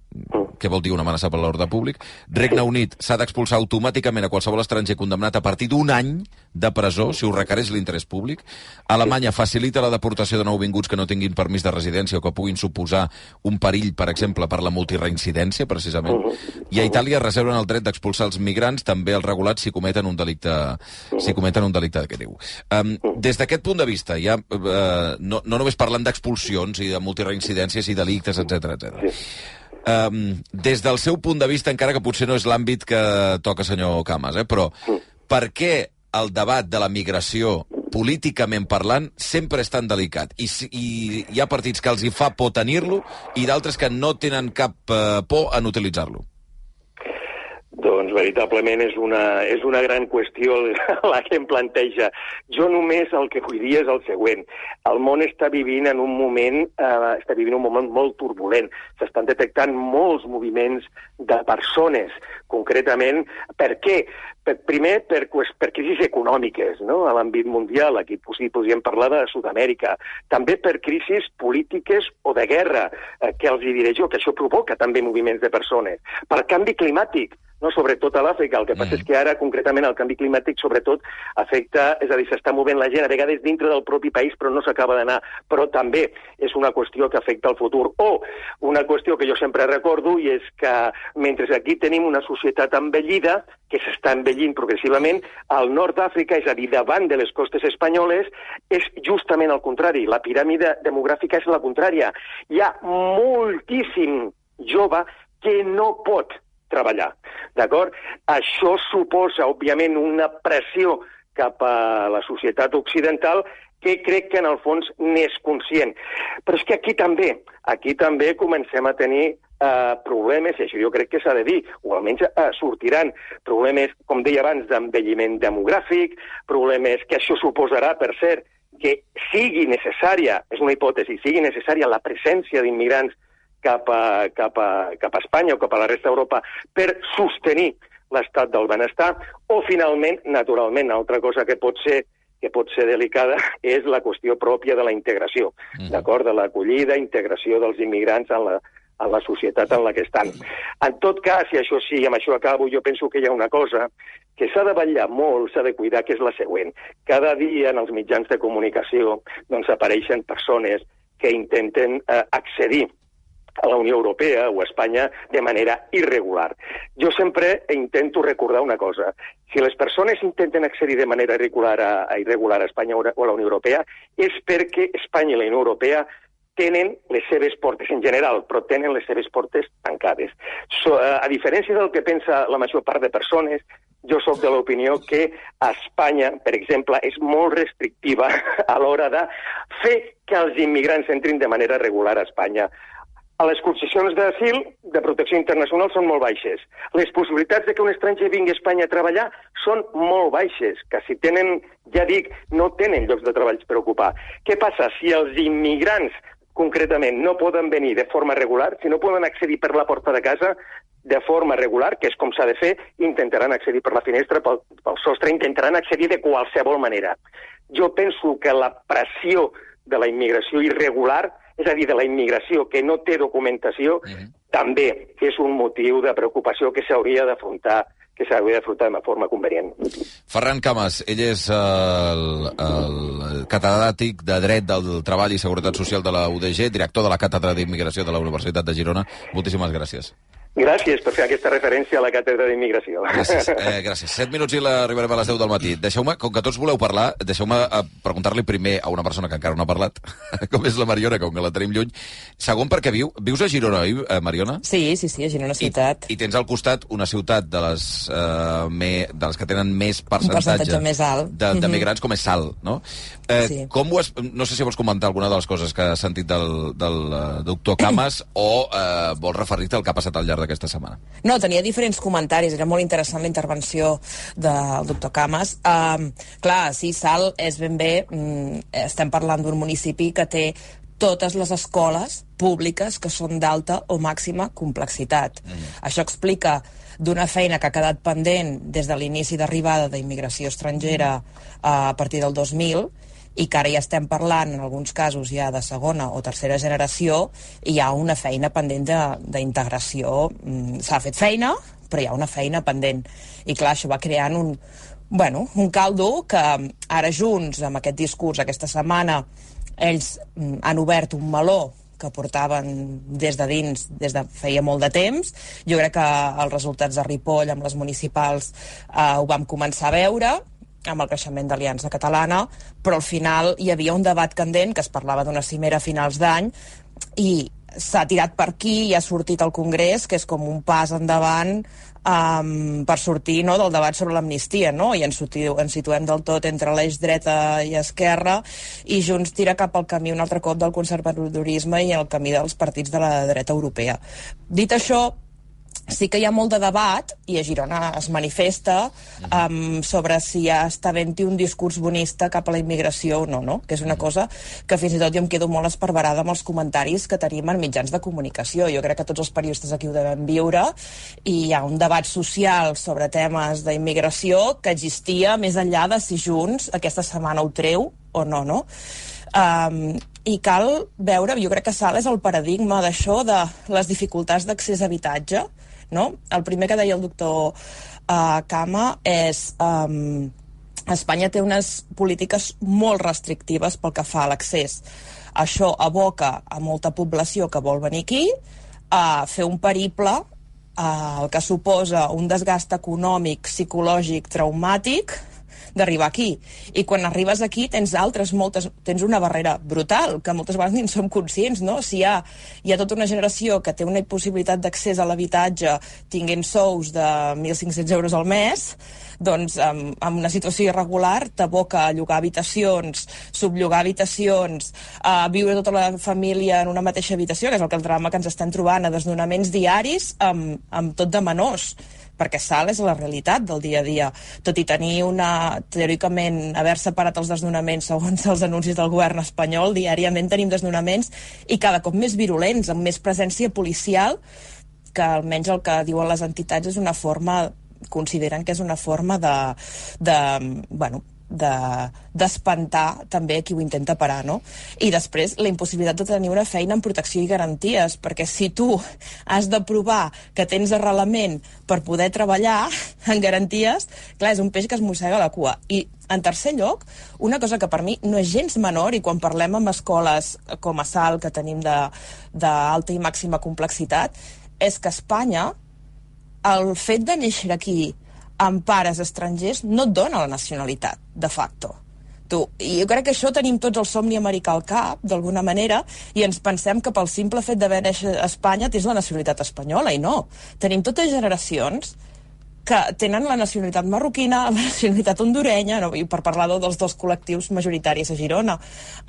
què vol dir una amenaça per l'ordre públic? Regne Unit s'ha d'expulsar automàticament a qualsevol estranger condemnat a partir d'un any de presó, si ho requereix l'interès públic. Alemanya facilita la deportació de nouvinguts que no tinguin permís de residència o que puguin suposar un perill, per exemple, per la multireincidència, precisament. I a Itàlia reserven el dret d'expulsar els migrants, també els regulats, si cometen un delicte, si cometen un delicte d'aquest tipus. Um, des d'aquest punt de vista, ja, uh, no, no només parlant d'expulsions i de multireincidències i delictes, etc etc. Um, des del seu punt de vista, encara que potser no és l'àmbit que toca senyor Camas, eh, però per què el debat de la migració políticament parlant, sempre és tan delicat. I, i hi ha partits que els hi fa por tenir-lo i d'altres que no tenen cap eh, por en utilitzar-lo. Doncs veritablement és una, és una gran qüestió [LAUGHS] la que em planteja. Jo només el que vull dir és el següent. El món està vivint en un moment, eh, està vivint un moment molt turbulent. S'estan detectant molts moviments de persones, concretament. Per què? Per, primer, per, per crisis econòmiques no? a l'àmbit mundial. Aquí podríem parlar de Sud-amèrica. També per crisis polítiques o de guerra, eh, que els hi diré jo, que això provoca també moviments de persones. Per canvi climàtic, no? sobretot a l'Àfrica. El que passa és que ara, concretament, el canvi climàtic, sobretot, afecta, és a dir, s'està movent la gent, a vegades dintre del propi país, però no s'acaba d'anar. Però també és una qüestió que afecta el futur. O una qüestió que jo sempre recordo, i és que mentre aquí tenim una societat envellida, que s'està envellint progressivament, al nord d'Àfrica, és a dir, davant de les costes espanyoles, és justament el contrari. La piràmide demogràfica és la contrària. Hi ha moltíssim jove que no pot treballar. D'acord? Això suposa, òbviament, una pressió cap a la societat occidental que crec que en el fons n'és conscient. Però és que aquí també, aquí també comencem a tenir eh, problemes, i això jo crec que s'ha de dir, o almenys eh, sortiran problemes, com deia abans, d'envelliment demogràfic, problemes que això suposarà, per cert, que sigui necessària, és una hipòtesi, sigui necessària la presència d'immigrants cap a, cap, a, cap a Espanya o cap a la resta d'Europa per sostenir l'estat del benestar, o finalment, naturalment, altra cosa que pot ser que pot ser delicada [LAUGHS] és la qüestió pròpia de la integració, d'acord? De l'acollida, integració dels immigrants en la, en la societat en la que estan. En tot cas, i això sí, amb això acabo, jo penso que hi ha una cosa que s'ha de vetllar molt, s'ha de cuidar, que és la següent. Cada dia en els mitjans de comunicació doncs, apareixen persones que intenten eh, accedir a la Unió Europea o a Espanya de manera irregular. Jo sempre intento recordar una cosa. Si les persones intenten accedir de manera irregular a, a irregular a Espanya o a la Unió Europea és perquè Espanya i la Unió Europea tenen les seves portes, en general, però tenen les seves portes tancades. So, eh, a diferència del que pensa la major part de persones, jo sóc de l'opinió que Espanya, per exemple, és molt restrictiva [LAUGHS] a l'hora de fer que els immigrants entrin de manera regular a Espanya. Les concessions d'asil de protecció internacional són molt baixes. Les possibilitats de que un estranger vingui a Espanya a treballar són molt baixes, que si tenen, ja dic, no tenen llocs de treball per ocupar. Què passa? Si els immigrants concretament no poden venir de forma regular, si no poden accedir per la porta de casa de forma regular, que és com s'ha de fer, intentaran accedir per la finestra, pel, pel sostre, intentaran accedir de qualsevol manera. Jo penso que la pressió de la immigració irregular, és a dir, de la immigració que no té documentació, també és un motiu de preocupació que s'hauria d'afrontar que s'hauria d'afrontar de forma convenient. Ferran Camas, ell és el, el catedràtic de Dret del Treball i Seguretat Social de la UDG, director de la Càtedra d'Immigració de la Universitat de Girona. Moltíssimes gràcies. Gràcies per fer aquesta referència a la càtedra d'immigració. Gràcies. [LAUGHS] Eh, gràcies. 7 minuts i la arribarem a les 10 del matí. Deixeu-me, com que tots voleu parlar, deixeu-me eh, preguntar-li primer a una persona que encara no ha parlat, [LAUGHS] com és la Mariona, com que la tenim lluny. Segon, perquè viu, vius a Girona, oi, eh, Mariona? Sí, sí, sí, a Girona ciutat. I tens al costat una ciutat de les, eh, me, de les que tenen més percentatge, percentatge més alt. de, de Mhm. migrants, com és Sal, no? Eh, Sí. com ho has, no sé si vols comentar alguna de les coses que has sentit del, del eh, doctor Camas o eh, vols referir-te al que ha passat al llarg d'aquesta setmana. No, tenia diferents comentaris, era molt interessant la intervenció del doctor Camas. Um, clar, sí, Sal és ben bé, mm, estem parlant d'un municipi que té totes les escoles públiques que són d'alta o màxima complexitat. Mm. Això explica d'una feina que ha quedat pendent des de l'inici d'arribada d'immigració estrangera uh, a partir del 2000 i que ara ja estem parlant, en alguns casos ja de segona o tercera generació, hi ha una feina pendent de- d'integració. Mm, S'ha fet feina, però hi ha una feina pendent. I clar, això va creant un, bueno, un caldo que ara junts, amb aquest discurs aquesta setmana, ells mm, han obert un meló que portaven des de dins des de feia molt de temps. Jo crec que els resultats de Ripoll amb les municipals eh, ho vam començar a veure amb el creixement d'Aliança Catalana, però al final hi havia un debat candent que es parlava d'una cimera a finals d'any i s'ha tirat per aquí i ha sortit al Congrés, que és com un pas endavant um, per sortir no, del debat sobre l'amnistia, no? i ens, ens situem del tot entre l'eix dreta i esquerra, i Junts tira cap al camí un altre cop del conservadorisme i el camí dels partits de la dreta europea. Dit això, sí que hi ha molt de debat, i a Girona es manifesta, um, sobre si ja està havent-hi un discurs bonista cap a la immigració o no, no? que és una cosa que fins i tot jo em quedo molt esperberada amb els comentaris que tenim en mitjans de comunicació. Jo crec que tots els periodistes aquí ho devem viure, i hi ha un debat social sobre temes d'immigració que existia més enllà de si Junts aquesta setmana ho treu o no, no? Um, i cal veure, jo crec que Sal és el paradigma d'això, de les dificultats d'accés a habitatge, no? El primer que deia el doctor uh, Kama és... Um, Espanya té unes polítiques molt restrictives pel que fa a l'accés. Això aboca a molta població que vol venir aquí a fer un periple uh, que suposa un desgast econòmic, psicològic, traumàtic, d'arribar aquí. I quan arribes aquí tens altres moltes, tens una barrera brutal, que moltes vegades ni en som conscients, no? Si hi ha, hi ha tota una generació que té una possibilitat d'accés a l'habitatge tinguent sous de 1.500 euros al mes, doncs amb, amb una situació irregular t'aboca a llogar habitacions, subllogar habitacions, a viure tota la família en una mateixa habitació, que és el que el drama que ens estem trobant, a desnonaments diaris amb, amb tot de menors perquè Sal és la realitat del dia a dia. Tot i tenir una, teòricament, haver separat els desnonaments segons els anuncis del govern espanyol, diàriament tenim desnonaments i cada cop més virulents, amb més presència policial, que almenys el que diuen les entitats és una forma consideren que és una forma de, de bueno, d'espantar de, també qui ho intenta parar, no? I després la impossibilitat de tenir una feina amb protecció i garanties, perquè si tu has de provar que tens arrelament per poder treballar en garanties, clar, és un peix que es mossega la cua. I en tercer lloc, una cosa que per mi no és gens menor, i quan parlem amb escoles com a SAL, que tenim d'alta i màxima complexitat, és que Espanya, el fet de néixer aquí amb pares estrangers no et dona la nacionalitat, de facto. Tu, I jo crec que això tenim tots el somni americà al cap, d'alguna manera, i ens pensem que pel simple fet d'haver néixer a Espanya tens la nacionalitat espanyola, i no. Tenim totes generacions que tenen la nacionalitat marroquina, la nacionalitat hondurenya, no? i per parlar dels dos col·lectius majoritaris a Girona.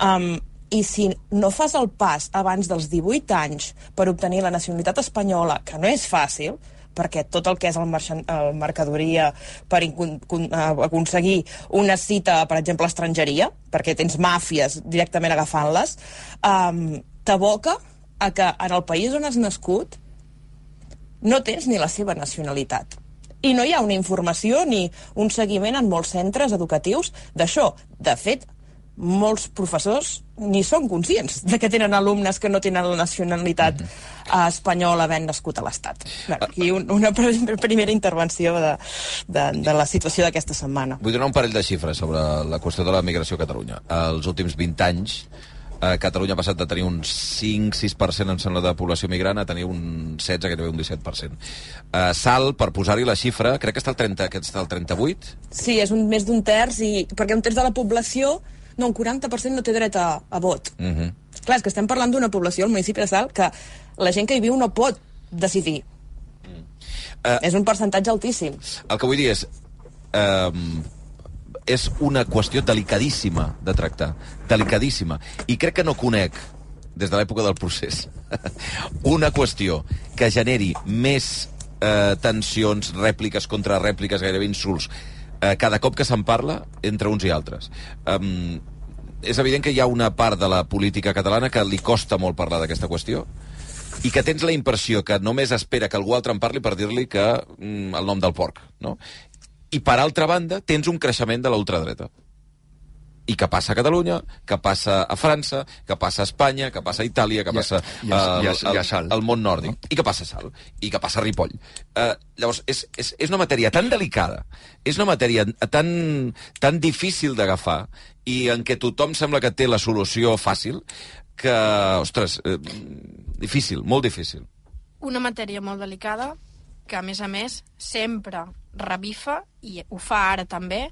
Um, i si no fas el pas abans dels 18 anys per obtenir la nacionalitat espanyola, que no és fàcil, perquè tot el que és el, el mercadoria per aconseguir una cita, per exemple, a estrangeria, perquè tens màfies directament agafant-les, um, t'aboca a que en el país on has nascut no tens ni la seva nacionalitat. I no hi ha una informació ni un seguiment en molts centres educatius d'això. De fet, molts professors ni són conscients de que tenen alumnes que no tenen la nacionalitat mm -hmm. espanyola havent nascut a l'Estat. Aquí un, una primera intervenció de, de, de la situació d'aquesta setmana. Vull donar un parell de xifres sobre la qüestió de la migració a Catalunya. Els últims 20 anys, eh, Catalunya ha passat de tenir un 5-6% em sembla de població migrant a tenir un 16, gairebé un 17%. Eh, Sal, per posar-hi la xifra, crec que està al 30, que està al 38? Sí, és un, més d'un terç, i, perquè un terç de la població no, un 40% no té dret a, a vot. Uh -huh. Clar, és que estem parlant d'una població al municipi de Salt que la gent que hi viu no pot decidir. Uh, és un percentatge altíssim. El que vull dir és... Um, és una qüestió delicadíssima de tractar. Delicadíssima. I crec que no conec, des de l'època del procés, [LAUGHS] una qüestió que generi més eh, tensions, rèpliques, contrarèpliques, gairebé insults, eh, cada cop que se'n parla entre uns i altres. Um, és evident que hi ha una part de la política catalana que li costa molt parlar d'aquesta qüestió i que tens la impressió que només espera que algú altre en parli per dir-li que mm, el nom del porc, no? I per altra banda, tens un creixement de la ultradreta i que passa a Catalunya, que passa a França, que passa a Espanya, que passa a Itàlia, que passa I a, i a, i a, i a al, al món nòrdic, no? i que passa a Sal, i que passa a Ripoll. Uh, llavors, és, és, és una matèria tan delicada, és una matèria tan, tan difícil d'agafar, i en què tothom sembla que té la solució fàcil, que, ostres, eh, difícil, molt difícil. Una matèria molt delicada, que a més a més sempre revifa, i ho fa ara també,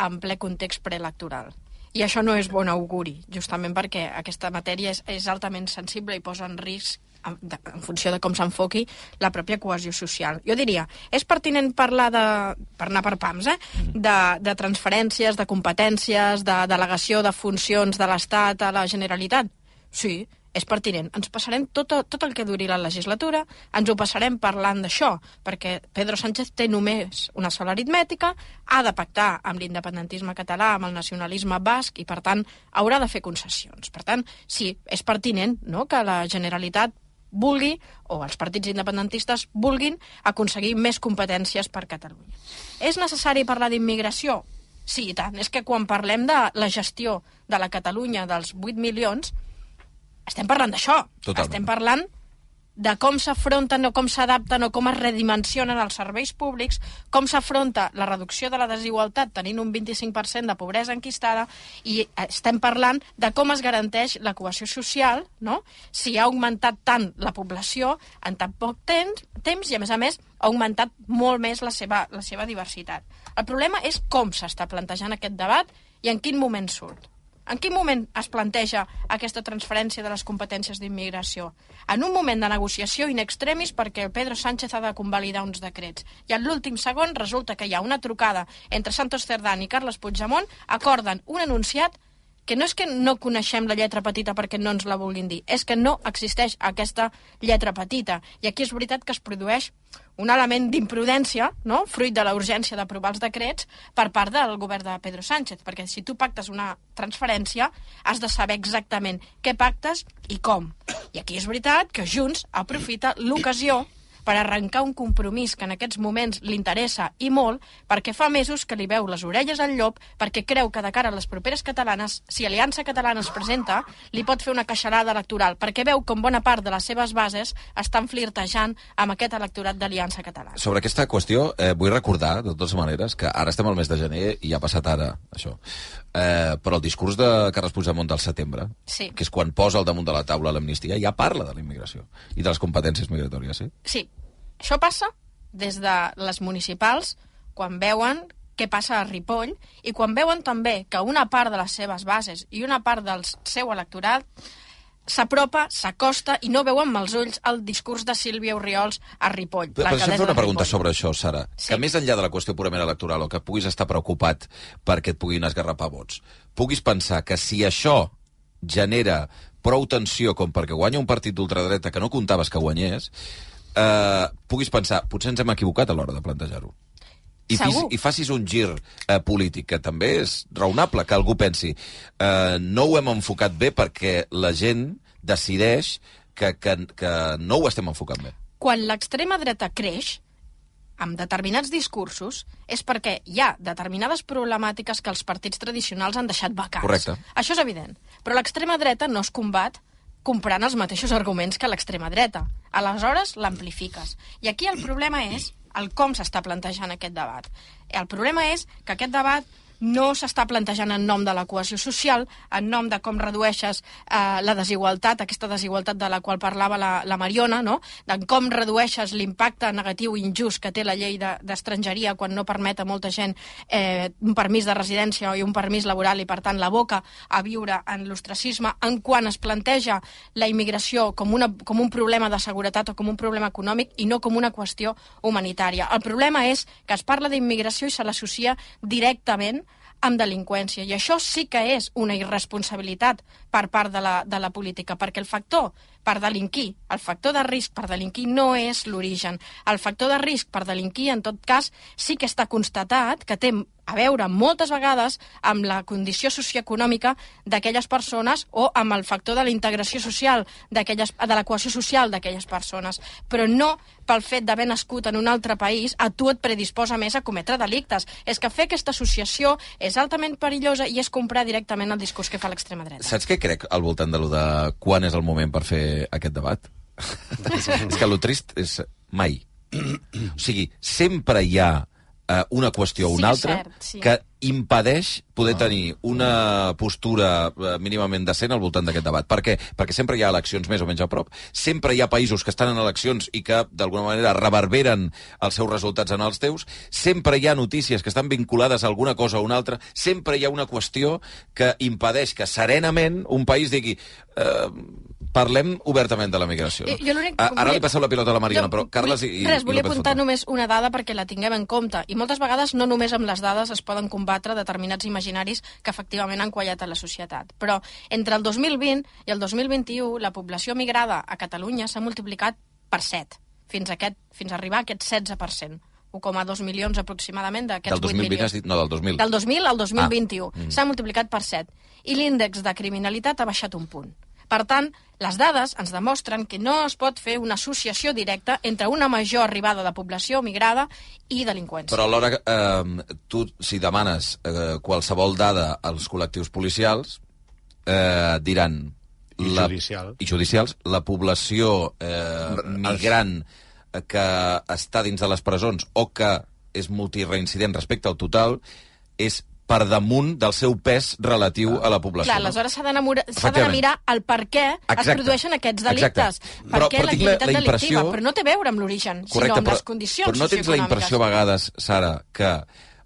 en ple context preelectoral. I això no és bon auguri, justament perquè aquesta matèria és, és altament sensible i posa en risc en, de, en funció de com s'enfoqui la pròpia cohesió social. Jo diria, és pertinent parlar de, per anar per pams, eh? de, de transferències, de competències, de delegació de funcions de l'Estat a la Generalitat? Sí, és pertinent. Ens passarem tot, tot el que duri la legislatura, ens ho passarem parlant d'això, perquè Pedro Sánchez té només una sola aritmètica, ha de pactar amb l'independentisme català, amb el nacionalisme basc, i per tant haurà de fer concessions. Per tant, sí, és pertinent no?, que la Generalitat vulgui, o els partits independentistes vulguin, aconseguir més competències per Catalunya. És necessari parlar d'immigració? Sí, i tant. És que quan parlem de la gestió de la Catalunya dels 8 milions, estem parlant d'això. Estem parlant de com s'afronten o com s'adapten o com es redimensionen els serveis públics, com s'afronta la reducció de la desigualtat tenint un 25% de pobresa enquistada i estem parlant de com es garanteix la cohesió social, no? si ha augmentat tant la població en tan poc temps, temps i, a més a més, ha augmentat molt més la seva, la seva diversitat. El problema és com s'està plantejant aquest debat i en quin moment surt. En quin moment es planteja aquesta transferència de les competències d'immigració? En un moment de negociació in extremis perquè el Pedro Sánchez ha de convalidar uns decrets. I en l'últim segon resulta que hi ha una trucada entre Santos Cerdán i Carles Puigdemont, acorden un enunciat que no és que no coneixem la lletra petita perquè no ens la vulguin dir, és que no existeix aquesta lletra petita. I aquí és veritat que es produeix un element d'imprudència, no? fruit de la urgència d'aprovar els decrets per part del govern de Pedro Sánchez, perquè si tu pactes una transferència has de saber exactament què pactes i com. I aquí és veritat que Junts aprofita l'ocasió per arrencar un compromís que en aquests moments li interessa i molt, perquè fa mesos que li veu les orelles al llop, perquè creu que de cara a les properes catalanes, si Aliança Catalana es presenta, li pot fer una queixalada electoral, perquè veu com bona part de les seves bases estan flirtejant amb aquest electorat d'Aliança Catalana. Sobre aquesta qüestió, eh, vull recordar, de totes maneres, que ara estem al mes de gener i ha passat ara, això. Eh, però el discurs de Carles Puigdemont del setembre, Sí. que és quan posa al damunt de la taula l'amnistia, ja parla de la immigració i de les competències migratòries, sí? Sí, això passa des de les municipals, quan veuen què passa a Ripoll, i quan veuen també que una part de les seves bases i una part del seu electorat s'apropa, s'acosta i no veuen amb els ulls el discurs de Sílvia Oriols a Ripoll. Però deixa'm l'alcaldessa fer una pregunta sobre això, Sara. Sí. Que més enllà de la qüestió purament electoral o que puguis estar preocupat perquè et puguin esgarrapar vots, puguis pensar que si això genera prou tensió com perquè guanya un partit d'ultradreta que no comptaves que guanyés, eh, puguis pensar, potser ens hem equivocat a l'hora de plantejar-ho. I, Segur. I facis un gir eh, polític, que també és raonable que algú pensi eh, no ho hem enfocat bé perquè la gent decideix que, que, que no ho estem enfocant bé. Quan l'extrema dreta creix, amb determinats discursos, és perquè hi ha determinades problemàtiques que els partits tradicionals han deixat vacants. Correcte. Això és evident. Però l'extrema dreta no es combat comprant els mateixos arguments que l'extrema dreta. Aleshores, l'amplifiques. I aquí el problema és el com s'està plantejant aquest debat. El problema és que aquest debat no s'està plantejant en nom de la cohesió social, en nom de com redueixes eh, la desigualtat, aquesta desigualtat de la qual parlava la, la Mariona, no? de com redueixes l'impacte negatiu i injust que té la llei de- d'estrangeria quan no permet a molta gent eh, un permís de residència i un permís laboral i, per tant, la boca a viure en l'ostracisme, en quan es planteja la immigració com, una, com un problema de seguretat o com un problema econòmic i no com una qüestió humanitària. El problema és que es parla d'immigració i se l'associa directament amb delinqüència. I això sí que és una irresponsabilitat per part de la, de la política, perquè el factor per delinquir, el factor de risc per delinquir no és l'origen. El factor de risc per delinquir, en tot cas, sí que està constatat que té a veure moltes vegades amb la condició socioeconòmica d'aquelles persones o amb el factor de la integració social, de cohesió social d'aquelles persones, però no pel fet d'haver nascut en un altre país a tu et predisposa més a cometre delictes. És que fer aquesta associació és altament perillosa i és comprar directament el discurs que fa l'extrema dreta. Saps què crec al voltant de lo de quan és el moment per fer aquest debat? és que lo trist és mai. o sigui, sempre hi ha eh, una qüestió o Sí, una és altra cert, sí. que impedeix poder tenir una postura eh, mínimament decent al voltant d'aquest debat. Per què? Perquè sempre hi ha eleccions més o menys a prop, sempre hi ha països que estan en eleccions i que, d'alguna manera, reverberen els seus resultats en els teus, sempre hi ha notícies que estan vinculades a alguna cosa o una altra, sempre hi ha una qüestió que impedeix que serenament un país digui eh, parlem obertament de la migració. Jo- jo l'únic- A- Ara li passeu la pilota a la Mariana, Jo- però Carles i, Res, i volia López apuntar Fontana. només una dada perquè la tinguem en compte. I moltes vegades no només amb les dades es poden combatre determinats imaginaris que efectivament han quallat a la societat. Però entre el 2020 i el 2021 la població migrada a Catalunya s'ha multiplicat per 7, fins a, aquest, fins a arribar a aquest 16%. 1,2 milions aproximadament d'aquests Del 8 2020 milions. has dit? No, del 2000. Del 2000 al 2021. Ah, mm. S'ha multiplicat per 7. I l'índex de criminalitat ha baixat un punt. Per tant, les dades ens demostren que no es pot fer una associació directa entre una major arribada de població migrada i delinqüència. Però alhora, eh, tu, si demanes eh, qualsevol dada als col·lectius policials, eh, diran... I judicial. I judicials. La població eh, migrant que està dins de les presons o que és multireincident respecte al total és per damunt del seu pes relatiu a la població. Clar, no? aleshores s'ha d'anar a mirar el per què es Exacte. produeixen aquests delictes. Exacte. Per Però- què però la- l'activitat la delictiva? impressió- Però no té a veure amb l'origen, sinó amb les condicions però no tens la impressió a vegades, Sara, que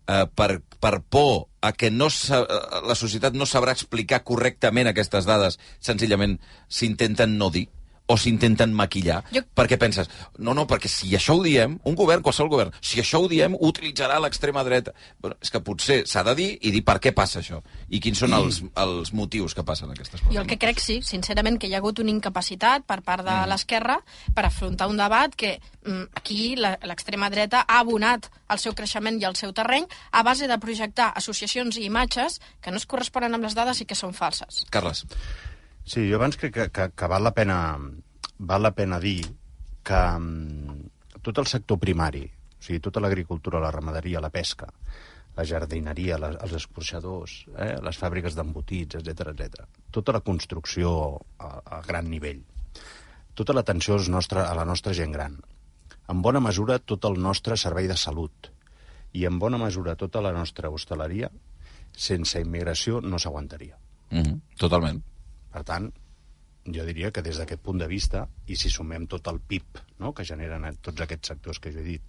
eh, per, per por a que no eh, la societat no sabrà explicar correctament aquestes dades, senzillament s'intenten no dir o s'intenten maquillar, jo... perquè penses, no, no, perquè si això ho diem, un govern, qualsevol govern, si això ho diem, ho utilitzarà l'extrema dreta. Bueno, és que potser s'ha de dir i dir per què passa això, i quins són els, els motius que passen aquestes coses. Jo el que crec, sí, sincerament, que hi ha hagut una incapacitat per part de Mm. l'esquerra per afrontar un debat que mm, aquí la- l'extrema dreta ha abonat el seu creixement i el seu terreny a base de projectar associacions i imatges que no es corresponen amb les dades i que són falses. Carles. Sí, jo abans crec que, que, que val, la pena, val la pena dir que mm, tot el sector primari, o sigui, tota l'agricultura, la ramaderia, la pesca, la jardineria, les, els escorxadors, eh, les fàbriques d'embotits, etc etc. tota la construcció a, a gran nivell, tota l'atenció a la nostra gent gran, en bona mesura tot el nostre servei de salut i en bona mesura tota la nostra hostaleria, sense immigració no s'aguantaria. Mm -hmm. Totalment. Per tant, jo diria que des d'aquest punt de vista, i si sumem tot el PIB no?, que generen tots aquests sectors que jo he dit,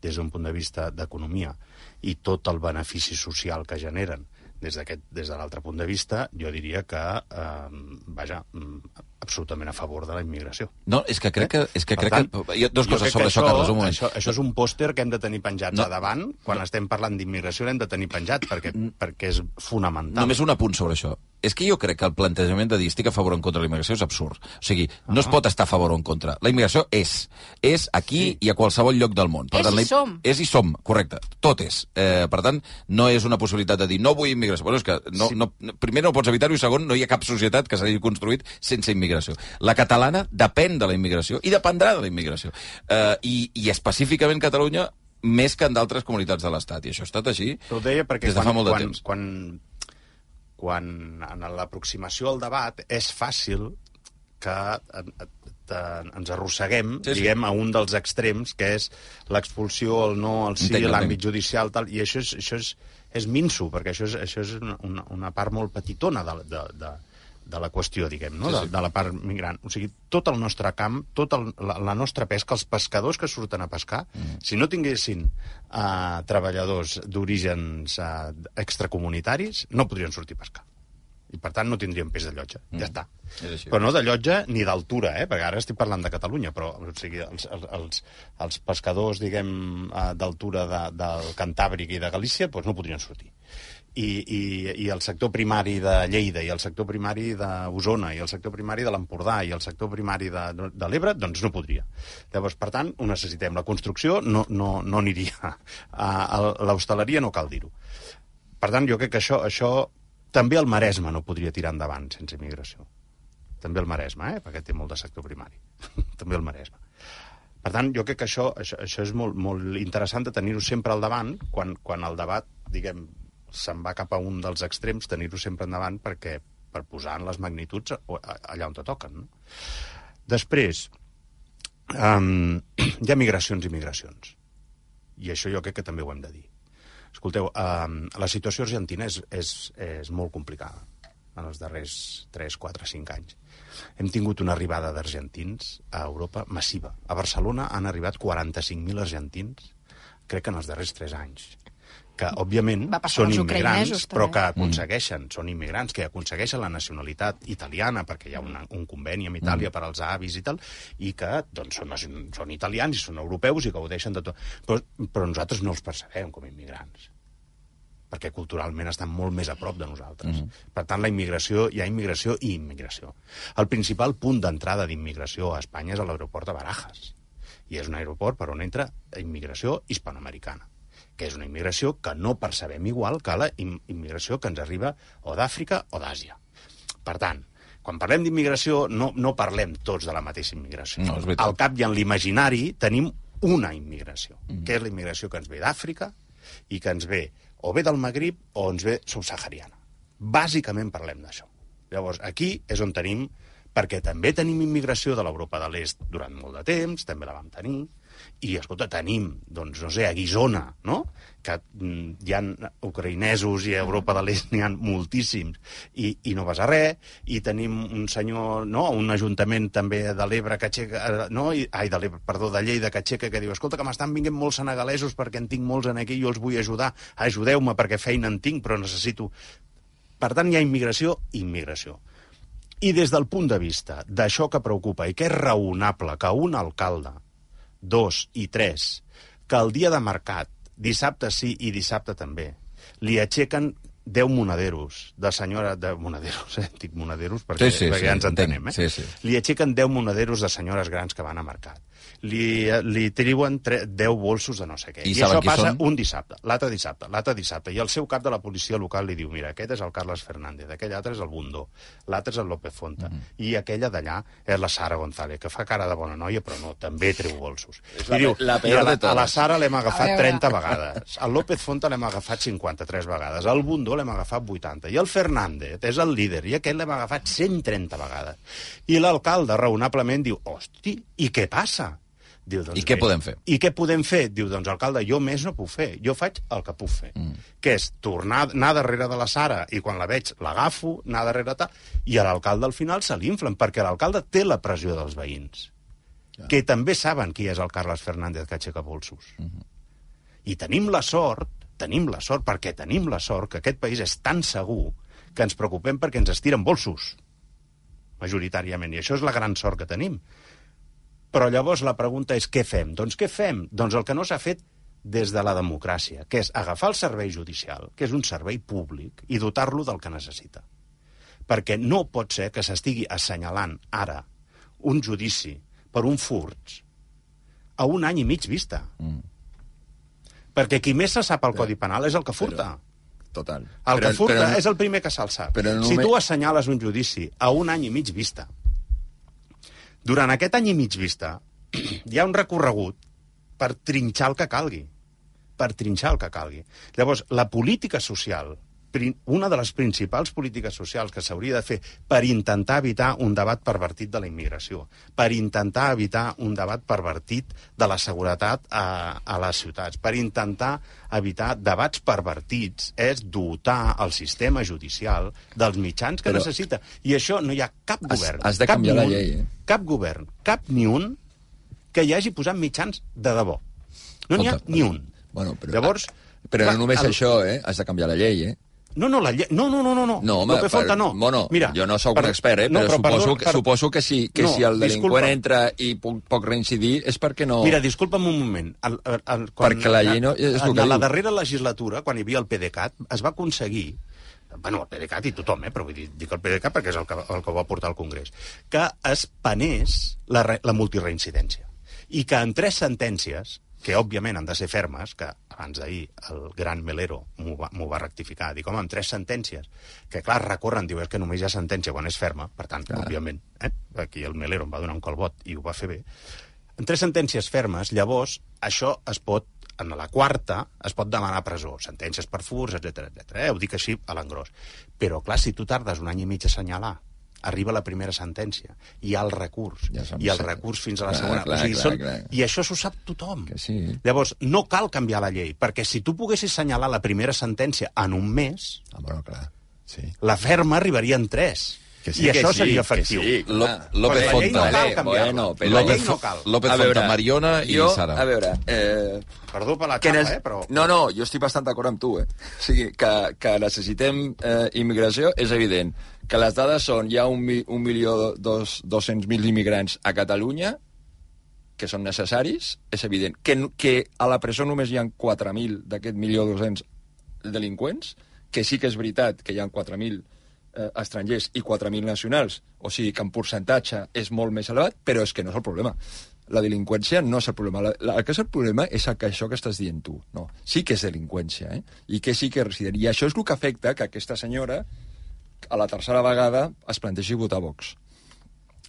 des d'un punt de vista d'economia, i tot el benefici social que generen des des de l'altre punt de vista, jo diria que, eh, vaja, mm, absolutament a favor de la immigració. No, és que crec que... És que Per crec que jo, dos jo coses crec sobre que això, Carles, un moment. Això, això és un pòster que hem de tenir penjat No. no. a davant. Quan no. estem parlant d'immigració l'hem de tenir penjat, perquè, perquè és fonamental. Només un apunt sobre això. És que jo crec que el plantejament de dir estic a favor o en contra de la immigració és absurd. O sigui, no es pot estar a favor o en contra. La immigració és. És aquí sí. i a qualsevol lloc del món. És i la, som. És i som, correcte. Tot és. Eh, per tant, no és una possibilitat de dir no vull immigració. Bueno, és que no, sí. no, primer no pots evitar-ho i segon, no hi ha cap societat que s'hagi construït sense immigració. La catalana depèn de la immigració i dependrà de la immigració. Eh, i, I específicament Catalunya més que en d'altres comunitats de l'Estat. I això ha estat així Però deia perquè des de quan, fa molt de quan, temps. quan, quan en l'aproximació al debat és fàcil que eh, eh, ens arrosseguem, Sí, sí, diguem, a un dels extrems, que és l'expulsió, el no, el sí, l'àmbit judicial, tal, i això és, això és, és minso, perquè això és, això és una, una part molt petitona de, de, de, de la qüestió, diguem, no? Sí, Sí. De, de la part migrant. O sigui, tot el nostre camp, tota la, la nostra pesca, els pescadors que surten a pescar, mm. si no tinguessin uh, treballadors d'orígens uh, extracomunitaris, no podrien sortir a pescar. I, per tant, no tindríem pes de llotja. Mm. Ja està. Però no de llotja ni d'altura, eh? perquè ara estic parlant de Catalunya, però o sigui, els, els, els, els pescadors, diguem, eh, d'altura de, del Cantàbric i de Galícia, doncs no podrien sortir. I, i, I el sector primari de Lleida, i el sector primari d'Osona, i el sector primari de l'Empordà, i el sector primari de, de l'Ebre, doncs no podria. Llavors, per tant, ho necessitem. La construcció no, no, no aniria. L'hostaleria no cal dir-ho. Per tant, jo crec que això, això també el Maresme no podria tirar endavant sense immigració. També el Maresme, eh? perquè té molt de sector primari. [LAUGHS] també el Maresme. Per tant, jo crec que això, això, això és molt, molt interessant de tenir-ho sempre al davant, quan, quan el debat, diguem, se'n va cap a un dels extrems, tenir-ho sempre endavant perquè per posar en les magnituds allà on te toquen. No? Després, um, [CLEARS THROAT] hi ha migracions i migracions. I això jo crec que també ho hem de dir. Escolteu, um, la situació argentina és, és, és molt complicada en els darrers 3, 4, 5 anys. Hem tingut una arribada d'argentins a Europa massiva. A Barcelona han arribat 45.000 argentins, crec que en els darrers 3 anys. Que, òbviament, són immigrants, però que aconsegueixen, són immigrants que aconsegueixen la nacionalitat italiana, perquè hi ha una, un conveni amb Itàlia Mm. per als avis i tal, i que doncs, són, són italians i són europeus i gaudeixen de tot. Però, però nosaltres no els percebem com a immigrants perquè culturalment estan molt més a prop de nosaltres. Mm -hmm. Per tant, la immigració, hi ha immigració i immigració. El principal punt d'entrada d'immigració a Espanya és a l'aeroport de Barajas. I és un aeroport per on entra immigració hispanoamericana que és una immigració que no percebem igual que la im immigració que ens arriba o d'Àfrica o d'Àsia. Per tant, quan parlem d'immigració, no, no parlem tots de la mateixa immigració. No. Al cap i en l'imaginari tenim una immigració, mm. que és la immigració que ens ve d'Àfrica i que ens ve o bé del Magrib o ens ve subsahariana. Bàsicament parlem d'això. Llavors, aquí és on tenim, perquè també tenim immigració de l'Europa de l'Est durant molt de temps, també la vam tenir, i, escolta, tenim, doncs, no sé, a Guisona, no?, que mm, hi ha ucraïnesos i a Europa de l'Est n'hi ha moltíssims, i, i no vas a res, i tenim un senyor, no?, un ajuntament també de l'Ebre que aixeca, eh, no?, i, ai, de l'Ebre, perdó, de Lleida que aixeca, que diu, escolta, que m'estan vinguent molts senegalesos perquè en tinc molts en aquí i jo els vull ajudar, ajudeu-me perquè feina en tinc, però necessito... Per tant, hi ha immigració immigració. I des del punt de vista d'això que preocupa i que és raonable que un alcalde, dos i tres, que el dia de mercat, dissabte sí i dissabte també, li aixequen 10 monaderos de senyora... de monaderos, eh? Dic monaderos perquè, Sí, sí, perquè sí, ja ens entenem, eh? Sí, sí. Li aixequen 10 monaderos de senyores grans que van a mercat. Li, li triuen tre- 10 bolsos de no sé què. I I, això passa són? un dissabte, l'altre dissabte, l'altre dissabte. I el seu cap de la policia local li diu, mira, aquest és el Carles Fernández, aquell altre és el Bundó, l'altre és el López Fonta, Mhm. i aquella d'allà és la Sara González, que fa cara de bona noia, però no, també treu bolsos. És la I diu, la i peor a la, de totes." a la Sara l'hem agafat veure. 30 vegades, al López Fonta l'hem agafat 53 vegades, al Bundó l'hem agafat 80, i el Fernández és el líder, i aquest l'hem agafat 130 vegades. I l'alcalde, raonablement, diu, hosti, i què passa? Diu, doncs I què bé, podem fer? I què podem fer? Diu, doncs, alcalde, jo més no puc fer. Jo faig el que puc fer. Mm. Que és tornar, anar darrere de la Sara i quan la veig l'agafo, anar darrere tal, i a l'alcalde al final se l'inflen, perquè l'alcalde té la pressió dels veïns, ja. que també saben qui és el Carles Fernández que aixeca bolsos. Mm -hmm. I tenim la sort, tenim la sort, perquè tenim la sort que aquest país és tan segur que ens preocupem perquè ens estiren bolsos, majoritàriament, i això és la gran sort que tenim. Però llavors la pregunta és què fem? Doncs què fem? Doncs el que no s'ha fet des de la democràcia, que és agafar el servei judicial, que és un servei públic, i dotar-lo del que necessita. Perquè no pot ser que s'estigui assenyalant ara un judici per un furt a un any i mig vista. Mm. Perquè qui més se sap el Codi Penal és el que furta. Total. El Però- que furta però és el primer que se'l sap. Però Si tu assenyales un judici a un any i mig vista, durant aquest any i mig vista [CLEARS THROAT] hi ha un recorregut per trinxar el que calgui. Per trinxar el que calgui. Llavors, la política social, una de les principals polítiques socials que s'hauria de fer per intentar evitar un debat pervertit de la immigració, per intentar evitar un debat pervertit de la seguretat a, a les ciutats, per intentar evitar debats pervertits, és dotar el sistema judicial dels mitjans que Però- necessita. I això no hi ha cap Has- govern. has de cap canviar ni la un, llei, eh? Cap govern, cap ni un, que hi hagi posat mitjans de debò. No n'hi ha ni un. Bueno, però, Llavors... Però clar, no només el- això, eh? Has de canviar la llei, eh? No, no, la llei... No, no, no, no. no. No, home, López Fonta no. Bueno, Mira, jo no sóc per- un expert, eh? no, però, però suposo, perdó, que, per- suposo que, si, que No, si el delinqüent disculpa. entra i pot, pot reincidir és perquè no... Mira, disculpa'm un moment. El, el, el, Perquè la llei no- és el que en la darrera legislatura, quan hi havia el PDeCAT, es va aconseguir bueno, el PDeCAT i tothom, eh, però vull dir, dic el PDeCAT perquè és el que, el que ho va portar al Congrés, que es penés la, la multireincidència. I que en tres sentències, que òbviament han de ser fermes, que abans d'ahir el gran Melero m'ho va, va rectificar, dic, home, en tres sentències, que clar, recorren, diu, és que només hi ha sentència quan és ferma, per tant, clar. òbviament, eh, aquí el Melero em va donar un colbot i ho va fer bé, en tres sentències fermes, llavors, això es pot, en la quarta, es pot demanar presó, sentències per furs, etc etc. Eh? Ho dic així a l'engròs. Però, clar, si tu tardes un any i mig a assenyalar, arriba la primera sentència, hi ha el recurs, ja i el recurs fins a la Clar, segona. clar, o sigui, clar, són... clar. I això s'ho sap tothom. Que sí. Llavors, no cal canviar la llei, perquè si tu poguessis assenyalar la primera sentència en un mes, Ah, bueno, clar. Sí. la ferma arribaria en tres. Que sí, I això que seria efectiu. Sí, López López Fonta. Vale, bueno, però López, no cal. López A Fonta, veure, Mariona i jo, Sara. A veure... Eh, Perdó per la que xapa, nes- eh, però... No, no, jo estic bastant d'acord amb tu, eh? O sigui, que, que necessitem eh, immigració és evident. Que les dades són, hi ha un, mi, un milió dos, 200.000 immigrants a Catalunya, que són necessaris, és evident. Que, que a la presó només hi ha 4.000 d'aquest milió 200 delinqüents, que sí que és veritat que hi ha 4.000 eh, estrangers i 4.000 nacionals, o sigui que en percentatge és molt més elevat, però és que no és el problema. La delinqüència no és el problema. La, la, el que és el problema és el que això que estàs dient tu. No, sí que és delinqüència, eh? I que sí que és resident. I això és el que afecta que aquesta senyora, a la tercera vegada, es plantegi votar Vox.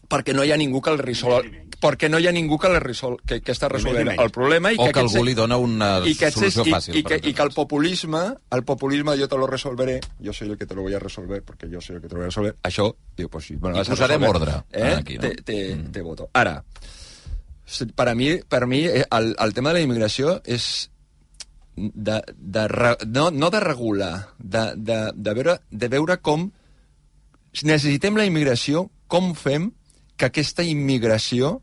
Perquè no hi ha ningú que el resol... Perquè no hi ha ningú que, el resol... que, que està resolent el problema... I O que, que algú li dona una i que solució és- i- fàcil, I, per que, I que el populisme, el populisme yo te lo resolveré, yo soy el que te lo voy a resolver, porque yo soy el que te lo voy a resolver, això, diu, pues sí, bueno, I posarem resolver, ordre, Eh? aquí, no? te, te, te voto. Ara, per a mi, per a mi eh, el, el tema de la immigració és de, de, no, no de regular, de, de, de, veure, de veure com necessitem la immigració, com fem que aquesta immigració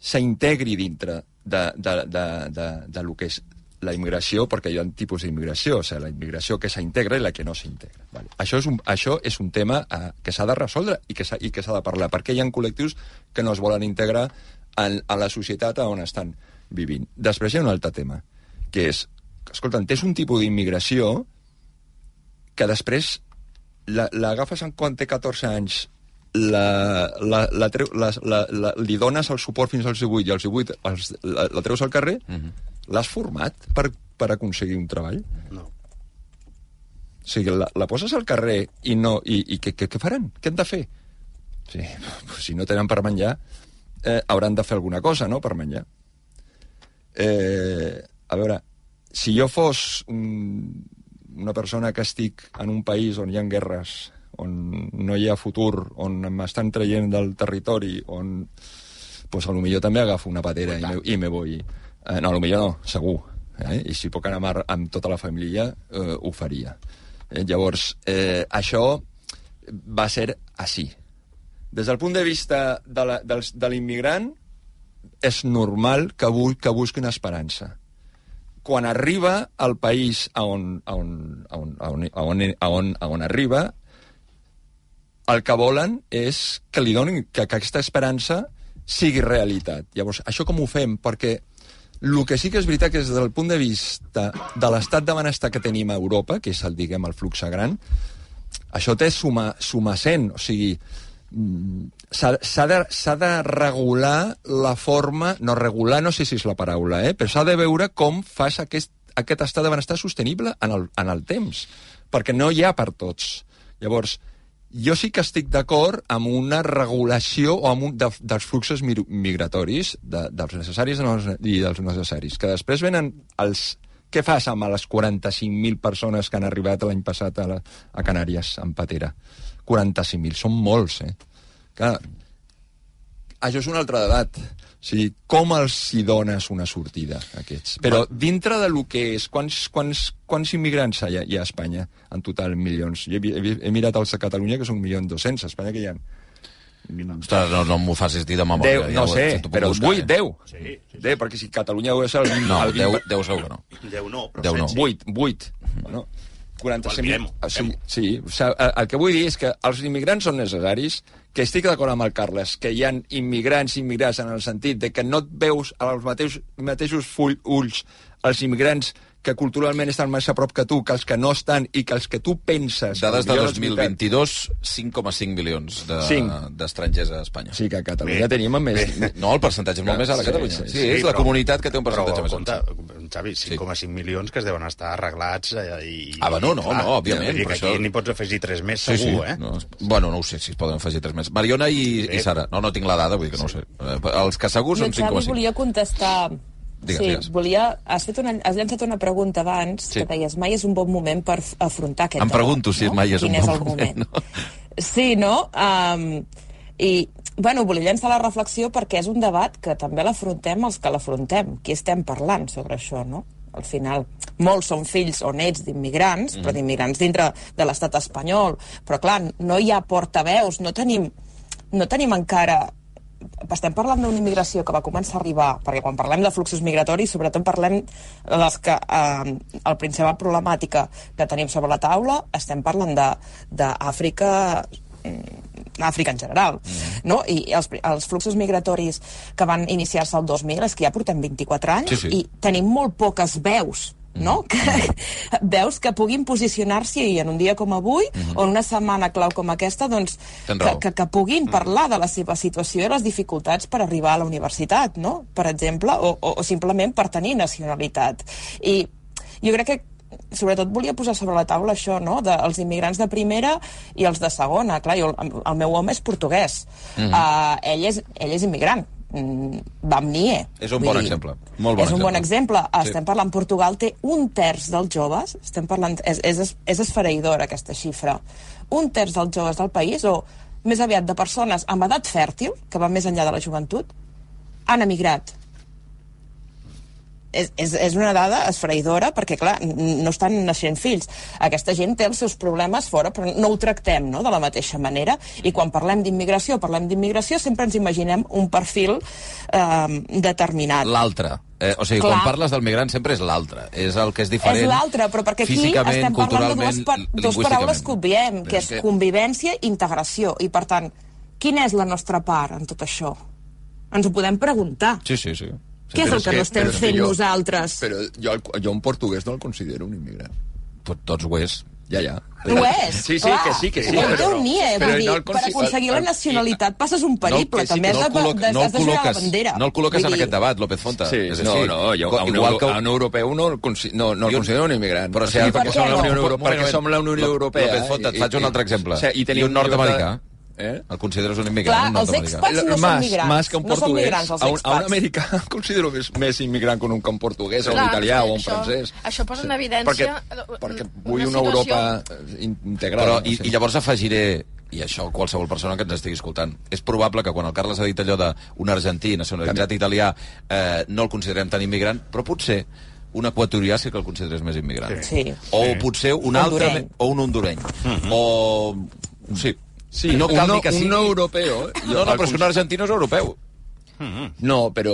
s'integri dintre de, de, de, de, de lo que és la immigració, perquè hi ha tipus d'immigració, o sigui, la immigració que s'integra i la que no s'integra. Vale. Això, és un, això és un tema eh, que s'ha de resoldre i que s'ha de parlar, perquè hi ha col·lectius que no es volen integrar en, a la societat on estan vivint. Després hi ha un altre tema, que és, escolta, és un tipus d'immigració que després l'agafes la, quan té 14 anys, la, la, la, treu, la, la, la, li dones el suport fins als 18 i als 18 els, la, la treus al carrer, mm -hmm. l'has format per, per aconseguir un treball? No. O sigui, la, la poses al carrer i, no, i, i què, què, què faran? Què han de fer? Sí, si no tenen per menjar, eh, hauran de fer alguna cosa, no?, per menjar. Eh, a veure, si jo fos un, una persona que estic en un país on hi ha guerres, on no hi ha futur, on m'estan traient del territori, on pues a lo millor també agafo una patera i me, i me voy. Eh, no, a lo millor no, segur. Eh? I si puc anar amb, amb tota la família, eh, ho faria. Eh, llavors, eh, això va ser així. Des del punt de vista de dels- de l'immigrant, és normal que, bu que busqui una esperança. Quan arriba al país a on, a on, a on, a on, a on, a on, a on arriba, el que volen és que li donin que, que aquesta esperança sigui realitat. Llavors, això com ho fem? Perquè el que sí que és veritat que des del punt de vista de l'estat de benestar que tenim a Europa, que és el, diguem, el flux gran, això té suma, suma 100, o sigui, mm, s'ha de, de regular la forma, no regular no sé si és la paraula, eh, però s'ha de veure com fas aquest, aquest estat de benestar sostenible en el, en el temps, perquè no hi ha per tots. Llavors, jo sí que estic d'acord amb una regulació o amb un de, dels fluxos mi- migratoris, de, dels necessaris i dels- necessaris, que després venen els... Què fas amb les 45.000 persones que han arribat l'any passat a, la, a Canàries, en patera? 45.000, són molts, eh? Clar, això és un altre debat. O sigui, com els hi dones una sortida, aquests? Però dintre de lo que és, quants, quants, quants immigrants hi ha, hi ha a Espanya? En total, milions. Jo he, he, he mirat els de Catalunya, que són 1.200.000. A Espanya que hi ha... Ostres, no, no m'ho facis dir de memòria. 10, ja no ho- sé, però buscar, 8, eh? 10. Sí, sí, 10, perquè si Catalunya deu ser el 20... No, el 20 10, 10 segur que no. 10 no, però 10 no. 8, 8. Bueno, 45 mirem-ho, o sigui, sí, o sigui, el, que vull dir és que els immigrants són necessaris, que estic d'acord amb el Carles, que hi ha immigrants immigrants en el sentit de que no et veus als mateixos, mateixos full, ulls els immigrants que culturalment estan més a prop que tu, que els que no estan i que els que tu penses... Dades de potser no és veritat. 2022, 5,5 milions de- d'estrangers a Espanya. Sí, que a Catalunya tenim més... [LAUGHS] No, el percentatge és molt més a Sí, Catalunya. sí, Sí, sí, és la però- comunitat que té un percentatge però, més alt. Xavi, 5,5 milions que es deuen estar arreglats eh, i... Ah, va, no, no, no, òbviament, Vull dir que però aquí això- n'hi pots afegir 3 més, segur, eh? No, es- bueno, no ho sé si es poden afegir tres més. Mariona i, i Sara. No, no tinc la dada, vull dir que no ho sé. Eh, Els que segur són Xavi 5,5. volia contestar... Digues, sí, digues. volia... Has, fet una, has llançat una pregunta abans Sí. que deies mai és un bon moment per afrontar aquest Em debat, pregunto si no? mai és Quin un és bon el moment. No? Sí, no? Um, I, bueno, volia llançar la reflexió perquè és un debat que també l'afrontem els que l'afrontem, qui estem parlant sobre això, no? Al final, molts són fills o nets d'immigrants, mm. però d'immigrants dintre de l'estat espanyol. Però, clar, no hi ha portaveus, no tenim, no tenim encara estem parlant d'una immigració que va començar a arribar, perquè quan parlem de fluxos migratoris, sobretot parlem de les que, eh, el principal problemàtica que tenim sobre la taula, estem parlant d'Àfrica Àfrica en general, mm. no? I els, els fluxos migratoris que van iniciar-se el 2000 és que ja portem 24 anys Sí, sí. i tenim molt poques veus no? Que, [LAUGHS] veus que puguin posicionar-s'hi en un dia com avui Mhm. o en una setmana clau com aquesta doncs, que, que, que puguin parlar de la seva situació i les dificultats per arribar a la universitat, no? per exemple, o, o, o simplement per tenir nacionalitat. I jo crec que sobretot volia posar sobre la taula això, no?, dels immigrants de primera i els de segona. Clar, jo, el, el meu home és portuguès. Mhm. uh, ell, és, ell és immigrant. Mm, va amb NIE. És un Vull bon dir, exemple. Molt bon és un bon exemple. Sí. Estem parlant, Portugal té un terç dels joves, estem parlant, és, és, és esfereïdora aquesta xifra, un terç dels joves del país, o més aviat de persones amb edat fèrtil, que va més enllà de la joventut, han emigrat. És, és, és una dada esfereïdora perquè, clar, no estan naixent fills. Aquesta gent té els seus problemes fora, però no ho tractem no, de la mateixa manera. I quan parlem d'immigració, parlem d'immigració, sempre ens imaginem un perfil eh, determinat. L'altre. Eh, o sigui, Clar. quan parles del migrant sempre és l'altre. És el que és diferent. És l'altre, però perquè aquí estem parlant de dues, pa dues paraules que obviem, que és convivència i integració. I, per tant, quina és la nostra part en tot això? Ens ho podem preguntar. Sí, sí, sí. Què és el que no estem fent nosaltres? Però jo, jo un portuguès no el considero un immigrant. Tot, tots ho és. Ja, ja. Ho és, Sí, sí, clar. que sí, que sí. Ell té un NIE, però vull dir, no per aconseguir la nacionalitat passes un periple, que sí, també que has no col·loc- de, no has de jugar la bandera. no el col·loques en aquest debat, López Fonta. Sí, és no, no, jo a un, Igual que... a un europeu no el, consi no, no el Jo- considero un immigrant. Però O si sigui, el- perquè, som la no? Unió Euro... Un moment, perquè som la Unió. Europea. López Fonta, et faig un altre exemple. Sí, i un nord-americà. Eh? El consideres un immigrant, Clar, un els nord-americà. expats no són Mas, migrants. Mas que un no són portuguès. migrants, els a, un, a un expats. americà [LAUGHS] el considero més, més immigrant que un, que un portuguès, o un Clar, italià o un això- francès. això posa en evidència Perquè, perquè una vull una situació- Europa in- integrada. Però, i, i llavors afegiré i això qualsevol persona que ens estigui escoltant és probable que quan el Carles ha dit allò d'un argentí nacionalitzat italià eh, no el considerem tan immigrant, però potser un equatorià sí que el consideres més immigrant. Sí. O Sí. potser un Un altre... O un hondureny. O... Sí. Sí, no cal un no- ni que un sigui... no europeu. No, no, però és que un argentí no és europeu. No, però...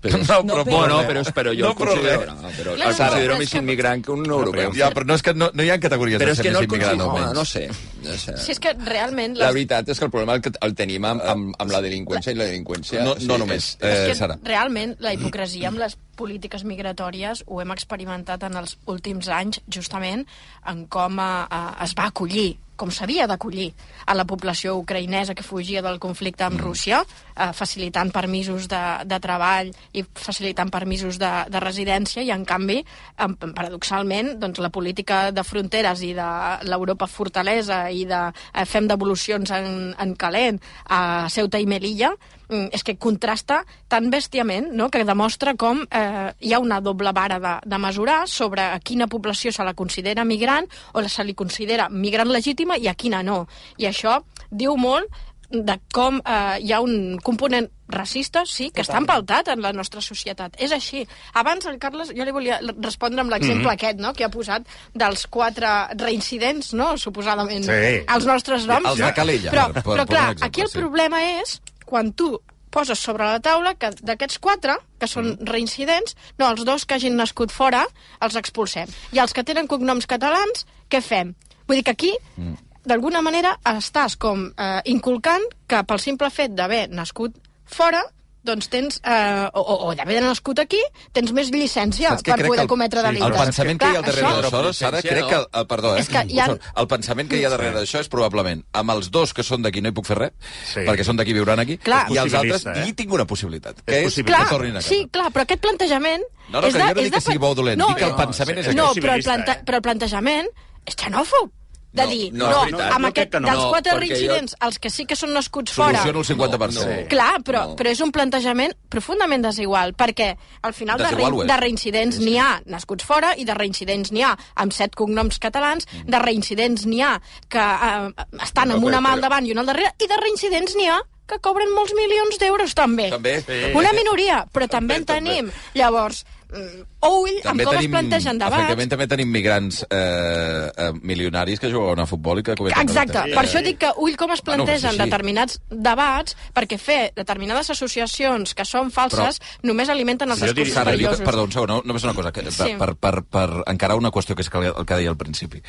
però No, però bueno, res. però, però jo No, el però considero, no, però Clar, el considero més immigrant que un no europeu. Ja, però no és que no, no hi ha categories Però de ser que no més el immigrant o menys. no sé. No sé. Si és que realment... La veritat és que el problema el, que el tenim amb, amb, amb la delinqüència i la delinqüència... No- no només. és- Eh, és que Sara. realment la hipocresia amb les polítiques migratòries ho hem experimentat en els últims anys justament en com eh, eh, es va acollir com s'havia d'acollir a la població ucraïnesa que fugia del conflicte amb Rússia, eh, facilitant permisos de, de treball i facilitant permisos de, de residència, i en canvi, em, paradoxalment, doncs, la política de fronteres i de l'Europa fortalesa i de eh, fem devolucions en, en calent a Ceuta i Melilla, mm, és que contrasta tan bèstiament no? que demostra com eh, hi ha una doble vara de, de mesurar sobre a quina població se la considera migrant o se li considera migrant legítima i a quina no. I això diu molt de com eh, hi ha un component racista, sí, que està empaltat en la nostra societat. És així. Abans, el Carles, jo li volia respondre amb l'exemple Mhm. aquest, no?, que ha posat dels quatre reincidents, no?, suposadament, Sí. als nostres noms. Els de Calella, Però, per- per però clar, exemple, aquí el sí. problema és quan tu poses sobre la taula que d'aquests quatre, que són Mm. reincidents, no, els dos que hagin nascut fora, els expulsem. I els que tenen cognoms catalans, què fem? Vull dir que aquí, Mm. D'alguna manera, estàs com eh, inculcant que pel simple fet d'haver nascut fora, doncs tens, eh, o, o, o d'haver nascut aquí, tens més llicència per poder el- cometre sí, delictes. El pensament que hi ha al Clar, darrere això- d'això, Sara, crec que... El, el, perdó, eh? És que ha- El pensament que hi ha darrere d'això és probablement amb els dos que són d'aquí no hi puc fer res, Sí. perquè són d'aquí viuran aquí, Clar. i els altres eh? hi tinc una possibilitat, que és, possibilista. que tornin a casa. Sí, clar, però aquest plantejament... No, no, és que de, jo no és dic de que sigui bo o dolent, dic que el pensament és no, aquest. però el, planta, eh? però el plantejament és xenòfob. De No, dir, no, no, veritat. amb Jo aquest, no. dels No, quatre perquè reincidents, els que sí que són nascuts fora... Soluciono el 50%. No, no. Clar, però, No. però és un plantejament profundament desigual, perquè al final de, Desigual és. de reincidents n'hi ha nascuts fora i de reincidents n'hi ha amb set cognoms catalans, de reincidents n'hi ha que eh, estan No, amb una mà al davant i una al darrere, i de reincidents n'hi ha que cobren molts milions d'euros també. També. Sí. Una minoria, però també en També, també. tenim. Llavors, mm, o ull amb com es plantegen debats. Efectivament, també tenim migrants eh, eh, milionaris que juguen a futbol i que cometen Exacte, delictes. per això dic que ull com es Bueno, plantegen sí, sí. determinats debats, perquè fer determinades associacions que són falses només alimenten els discursos Sara, jo, perdó, un segon, no, només una cosa, que, Sí. per, per, per, per encarar una qüestió que és el que deia al principi.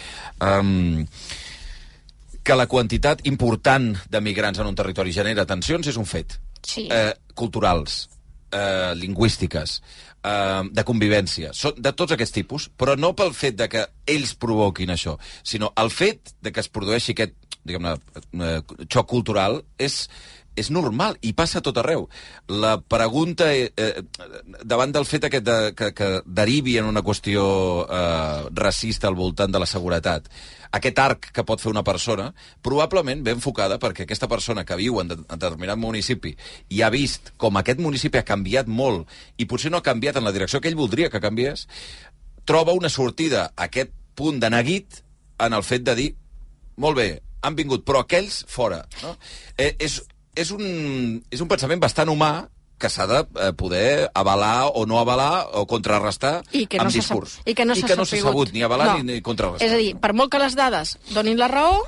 Um, que la quantitat important de migrants en un territori genera tensions és un fet. Sí. Eh, culturals, eh, lingüístiques, eh, de convivència, són de tots aquests tipus, però no pel fet de que ells provoquin això, sinó el fet de que es produeixi aquest diguem-ne, eh, xoc cultural és, és normal i passa a tot arreu. La pregunta, eh, davant del fet aquest de, que, que derivi en una qüestió eh, racista al voltant de la seguretat, aquest arc que pot fer una persona, probablement ve enfocada perquè aquesta persona que viu en determinat municipi i ha vist com aquest municipi ha canviat molt i potser no ha canviat en la direcció que ell voldria que canviés, troba una sortida a aquest punt de neguit en el fet de dir molt bé, han vingut, però aquells fora. No? Eh, és, és, un, és un pensament bastant humà que s'ha de eh, poder avalar o no avalar o contrarrestar I que no amb discurs. i que no s'ha no sabut. sabut ni avalar No. ni, ni contrarrestar. És a dir, per molt que les dades donin la raó,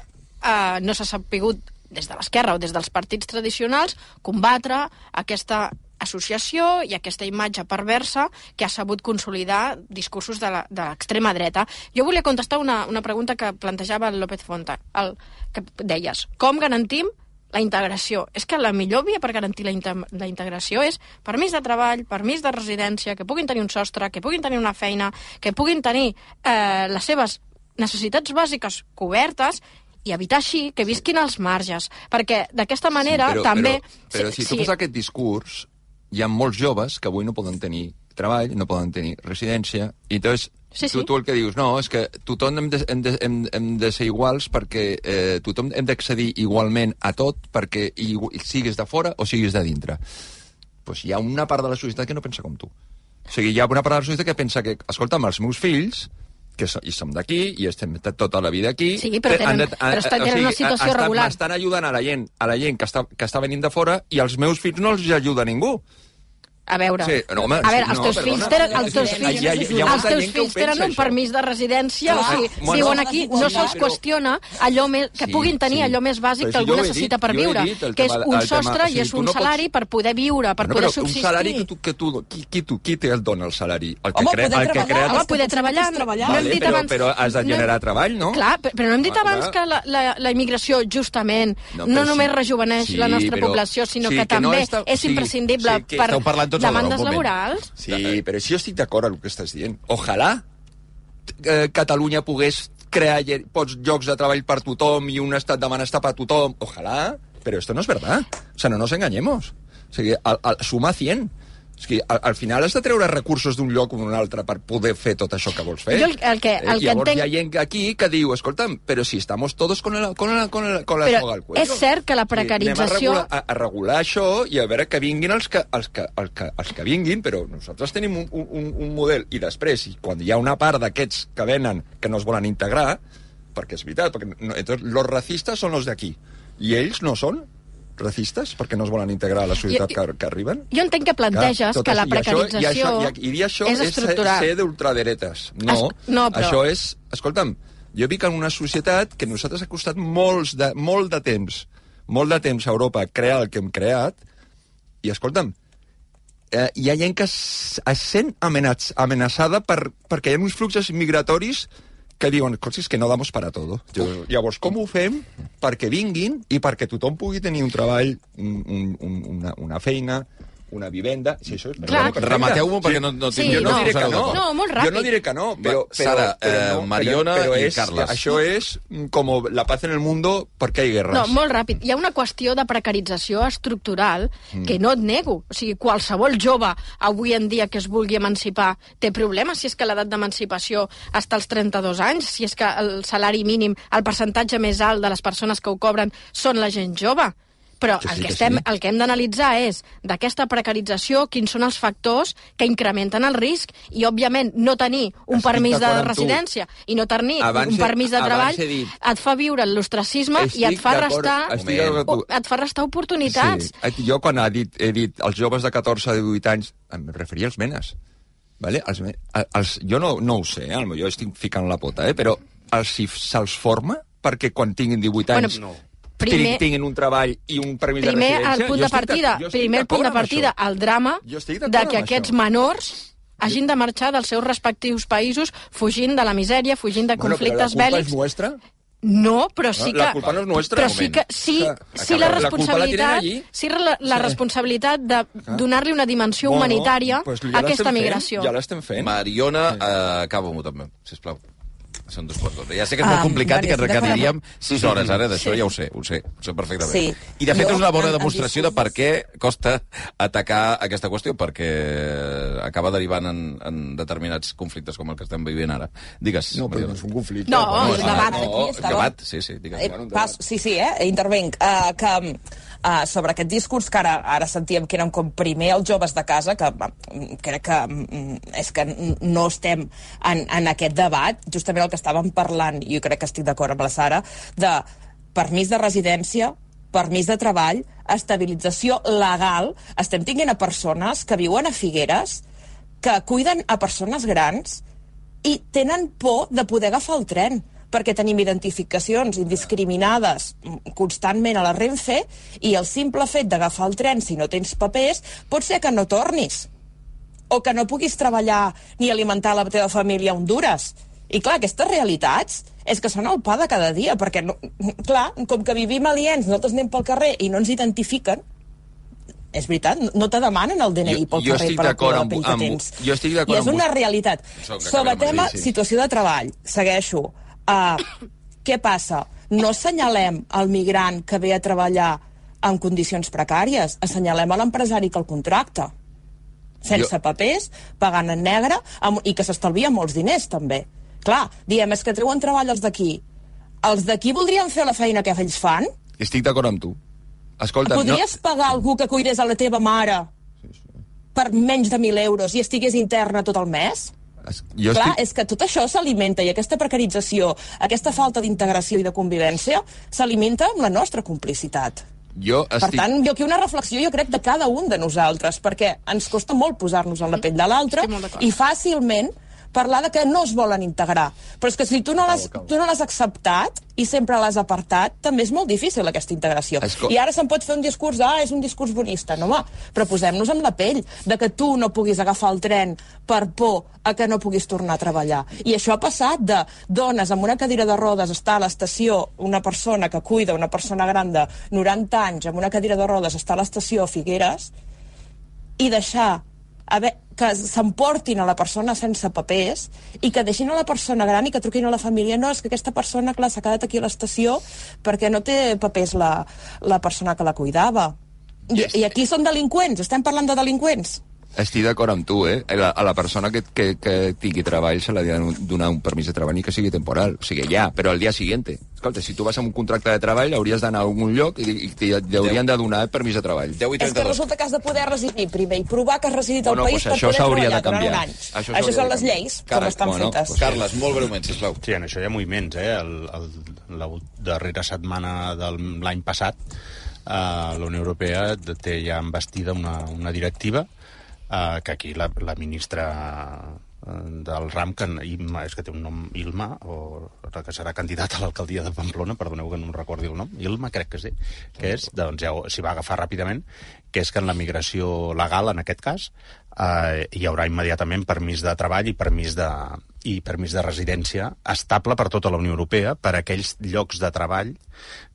eh, no s'ha sapigut des de l'esquerra o des dels partits tradicionals combatre aquesta associació i aquesta imatge perversa que ha sabut consolidar discursos de la- de l'extrema dreta. Jo volia contestar una, una pregunta que plantejava el López Fonta, el, que deies, com garantim la integració. És que la millor via per garantir la, inte la integració és permís de treball, permís de residència, que puguin tenir un sostre, que puguin tenir una feina, que puguin tenir eh, les seves necessitats bàsiques cobertes i evitar així que visquin als marges. Perquè d'aquesta manera però, també... Però, però si tu fas aquest discurs, hi ha molts joves que avui no poden tenir treball, no poden tenir residència, i entonces Sí, tu, sí. tu el que dius, no, és que tothom hem de, hem de, hem, hem de ser iguals perquè eh, tothom hem d'accedir igualment a tot perquè i, siguis de fora o siguis de dintre. Pues hi ha una part de la societat que no pensa com tu. O sigui, hi ha una part de la societat que pensa que, escolta'm, els meus fills, que so, i som d'aquí, i estem tota la vida aquí... Sí, però tenen- de- però estan- o tenen una sigui, situació estan, regular. Estan ajudant a la gent, a la gent que està, que està venint de fora i als meus fills no els ajuda ningú. A veure, Sí, no, home, a veure sí, els no, teus perdona. fills tenen, els teus fills, hi ha- hi ha els teus fills tenen pensa, un això. permís de residència, Clar, o sigui, bueno, viuen aquí, no però- se'ls qüestiona allò més, que Sí, puguin tenir sí. allò més bàsic Però que algú necessita dit, per viure, dit que és tema- un tema- sostre o i és un no pots- salari per poder viure, per Bueno, poder però un subsistir. salari que tu, que tu, qui, qui, tu, qui té el dona el salari? El que Home, crea, poder el que treballar. crea... Home, poder treballar. No hem dit però, abans- però has de no- generar treball, no? Clar, pe- però no hem dit Ah, abans que la, immigració, justament, No, no, només rejuveneix la nostra població, sinó que, no també és imprescindible per esteu parlant tots demandes laborals. Sí, però si jo estic d'acord amb el que estàs dient. Ojalà eh, Catalunya pogués crear pots llocs de treball per tothom i un estat de benestar per tothom. Ojalà, però esto no es verdad. O sea, no nos engañemos. O sigui, al, al, suma 100. O sigui, al, al final has de treure recursos d'un lloc o d'un altre per poder fer tot això que vols fer. Jo el, el que, el Eh, que llavors entenc... hi ha gent aquí que diu, escolta'm, però si estamos todos con, el, con, el, con, el, con la Però soga al cuello. és cert que la Sí, anem precarització... A regular, a, a regular això i a veure que vinguin els que, els que, els que, els que vinguin, però nosaltres tenim un, un, un model i després, i quan hi ha una part d'aquests que venen que no es volen integrar, perquè és veritat, perquè no, entonces, los racistes són els d'aquí, i ells no són racistes perquè no es volen integrar a la societat Jo- que, que arriben? Jo entenc que planteges tot que la això- i això- precarització i, això, i, dir això és és, estructural. ser d'ultraderetes. No, Es- no, però- això és... Escolta'm, jo vic en una societat que nosaltres ha costat molts de, molt de temps, molt de temps a Europa crear el que hem creat, i escolta'm, eh, hi ha gent que es, es sent amenaç, amenaçada per, perquè hi ha uns fluxos migratoris que diuen, és que no damos para todo. Llavors, com ho fem perquè vinguin i perquè tothom pugui tenir un treball, un, un, una, una feina, una vivenda... Si això és Clar. Remateu-m'ho perquè no- no Sí, jo no, no. diré que no. No, molt Jo ràpid. no diré que no, però... Però Sara, però eh, no, Mariona però, però i és, Carles. Això és mm, com la paz en el mundo perquè hi ha guerres. No, molt ràpid. Hi ha una qüestió de precarització estructural Mm. que no et nego. O sigui, qualsevol jove avui en dia que es vulgui emancipar té problemes si és que l'edat d'emancipació està als 32 anys, si és que el salari mínim, el percentatge més alt de les persones que ho cobren són la gent jove. Però Que sí, el, que estem, sí. el que hem d'analitzar és d'aquesta precarització quins són els factors que incrementen el risc i, òbviament, no tenir un Estic permís de residència i no tenir Abans un he- permís de treball he dit- et fa viure l'ostracisme i et fa restar et fa restar oportunitats. Sí. Jo quan ha dit, he dit els joves de 14 a 18 anys, em referia als menes. Vale? Els, els, jo no, no ho sé, eh? jo estic ficant la pota, eh? però els, si se'ls forma perquè quan tinguin 18 Bueno, anys no. Primer, primer- tinguin un treball i un permís de Primer, residència... el punt de partida, primer punt de partida, el drama de que aquests això. menors hagin de marxar dels seus respectius països fugint de la misèria, fugint de Bueno, conflictes la culpa bèl·lics. és nostra? No, però sí que... la culpa no és nostra, Però sí que... Sí, sí la la la responsabilitat... allí. Sí, la, la Sí. responsabilitat de donar-li una dimensió Bueno, humanitària pues ja a aquesta l'estem fent, migració. ja l'estem fent. Mariona, eh, acaba-m'ho també, sisplau. Són dos quarts d'hora. Ja sé que és molt Ah, complicat i que d'acord requeriríem 6 hores ara d'això, Sí. ja ho sé, ho sé, ho sé perfectament. Sí. I de fet Jo, és una bona demostració de per què costa atacar aquesta qüestió, perquè acaba derivant en, en determinats conflictes com el que estem vivint ara. Digues, No, però no és un conflicte. No, no, el debat no, aquí debat, sí, sí, digues. Eh, pas, sí, sí, eh? intervenc. Uh, que uh, sobre aquest discurs que ara, ara sentíem que eren com primer els joves de casa, que crec que mm, és que no estem en, en aquest debat, justament el que estàvem parlant, i jo crec que estic d'acord amb la Sara, de permís de residència, permís de treball, estabilització legal, estem tinguent a persones que viuen a Figueres, que cuiden a persones grans i tenen por de poder agafar el tren perquè tenim identificacions indiscriminades constantment a la Renfe i el simple fet d'agafar el tren si no tens papers pot ser que no tornis o que no puguis treballar ni alimentar la teva família a Honduras. I clar, aquestes realitats és que són el pa de cada dia, perquè, no, clar, com que vivim aliens, nosaltres anem pel carrer i no ens identifiquen, és veritat, no- te demanen el DNI Jo- pel jo carrer per amb- de pell que amb- tens. jo estic d'acord I és amb una realitat. Sobre tema situació de treball, segueixo. Uh, què passa? No assenyalem el migrant que ve a treballar en condicions precàries, assenyalem a l'empresari que el contracta sense Jo- papers, pagant en negre, amb, i que s'estalvia molts diners, també. Clar, diem, és que treuen treball els d'aquí. Els d'aquí voldrien fer la feina que ells fan? Estic d'acord amb tu. Escolta, Podries pagar algú que cuidés a la teva mare per menys de 1.000 euros i estigués interna tot el mes? Jo Clar, estic... és que tot això s'alimenta i aquesta precarització, aquesta falta d'integració i de convivència s'alimenta amb la nostra complicitat. Jo Per estic... tant, jo aquí una reflexió jo crec de cada un de nosaltres, perquè ens costa molt posar-nos en la pell de l'altre i fàcilment parlar de que no es volen integrar. Però és que si tu no l'has tu no l'has acceptat i sempre l'has apartat, també és molt difícil aquesta integració. Esco- I ara se'n pot fer un discurs, ah, és un discurs bonista. No, home, però posem-nos en la pell de que tu no puguis agafar el tren per por a que no puguis tornar a treballar. I això ha passat de dones amb una cadira de rodes estar a l'estació, una persona que cuida una persona gran de 90 anys amb una cadira de rodes estar a l'estació Figueres i deixar haver, que s'emportin a la persona sense papers i que deixin a la persona gran i que truquin a la família no, és que aquesta persona, clar, s'ha quedat aquí a l'estació perquè no té papers la, la persona que la cuidava. I, I aquí són delinqüents, estem parlant de delinqüents. Estic d'acord amb tu, eh? A la, a la persona que, que, que tingui treball se li ha de donar un permís de treball i que sigui temporal. O sigui, ja, però al dia siguiente. Escolta, si tu vas amb un contracte de treball, hauries d'anar a algun lloc i, i t'hi haurien de donar el permís de treball. 10 És que resulta que has de poder residir primer i provar que has residit al Bueno, país pues per això poder treballar durant un canviar. any. Això Això, són les canviar. lleis, Car- com estan bueno, fetes. pues- Carles, molt breument, sisplau. Sí, en això hi ha moviments, eh? El, el, la darrera setmana de l'any passat eh, la Unió Europea té ja embastida una, una directiva eh, que aquí la, la ministra eh, del RAM, que Imma, és que té un nom Ilma, o que serà candidata a l'alcaldia de Pamplona, perdoneu que no em recordi el nom, Ilma crec que sí, que és, doncs ja s'hi va agafar ràpidament, que és que en la migració legal, en aquest cas, eh, hi haurà immediatament permís de treball i permís de, i permís de residència estable per tota la Unió Europea per a aquells llocs de treball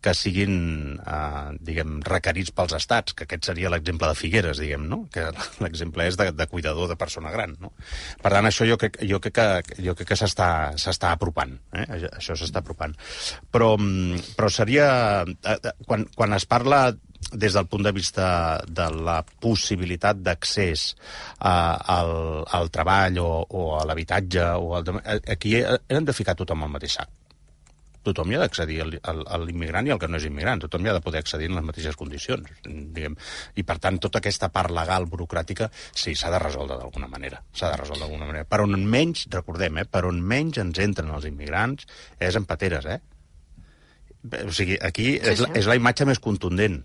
que siguin, eh, diguem, requerits pels estats, que aquest seria l'exemple de Figueres, diguem, no? Que [LAUGHS] l'exemple és de, de cuidador de persona gran, no? Per tant, això jo crec, jo crec que, jo crec que s'està apropant, eh? Això s'està apropant. Però, mm, però seria... eh, eh, Quan, quan es parla des del punt de vista de la possibilitat d'accés al, al treball o, o a l'habitatge, o al, eh, aquí hem de ficar tothom al mateix sac. Tothom hi ha d'accedir, a l'immigrant i al que no és immigrant. Tothom hi ha de poder accedir en les mateixes condicions. Diguem. I, per tant, tota aquesta part legal, burocràtica, sí, s'ha de resoldre d'alguna manera. S'ha de resoldre d'alguna manera. Per on menys, recordem, eh, per on menys ens entren els immigrants és en pateres, eh? O sigui, aquí Sí, és, la, sí. és la imatge més contundent.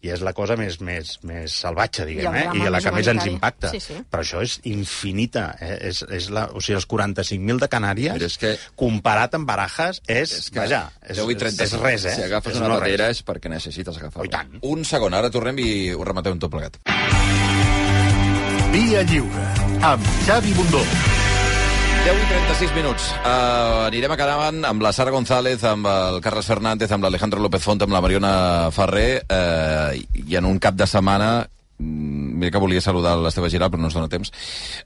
I és la cosa més, més, més salvatge, diguem, eh? i la que més ens impacta. Sí, sí. Però això és infinita. Eh? És, és la, o sigui, els 45.000 de Canàries, Però és que- comparat amb Barajas, és, és que vaja, és, 10 i és, 30. és res, eh? Si agafes és una no patera res. és perquè necessites agafar-la. Oh, i tant. Un segon, ara tornem i ho rematem tot plegat. Via Lliure, amb Xavi Bundó. 10 i 36 minuts. Uh, anirem acabant amb la Sara González, amb el Carles Fernández, amb l'Alejandro López Font, amb la Mariona Ferrer, uh, i en un cap de setmana mm, mira que volia saludar l'Esteve Giral, però no ens dona temps,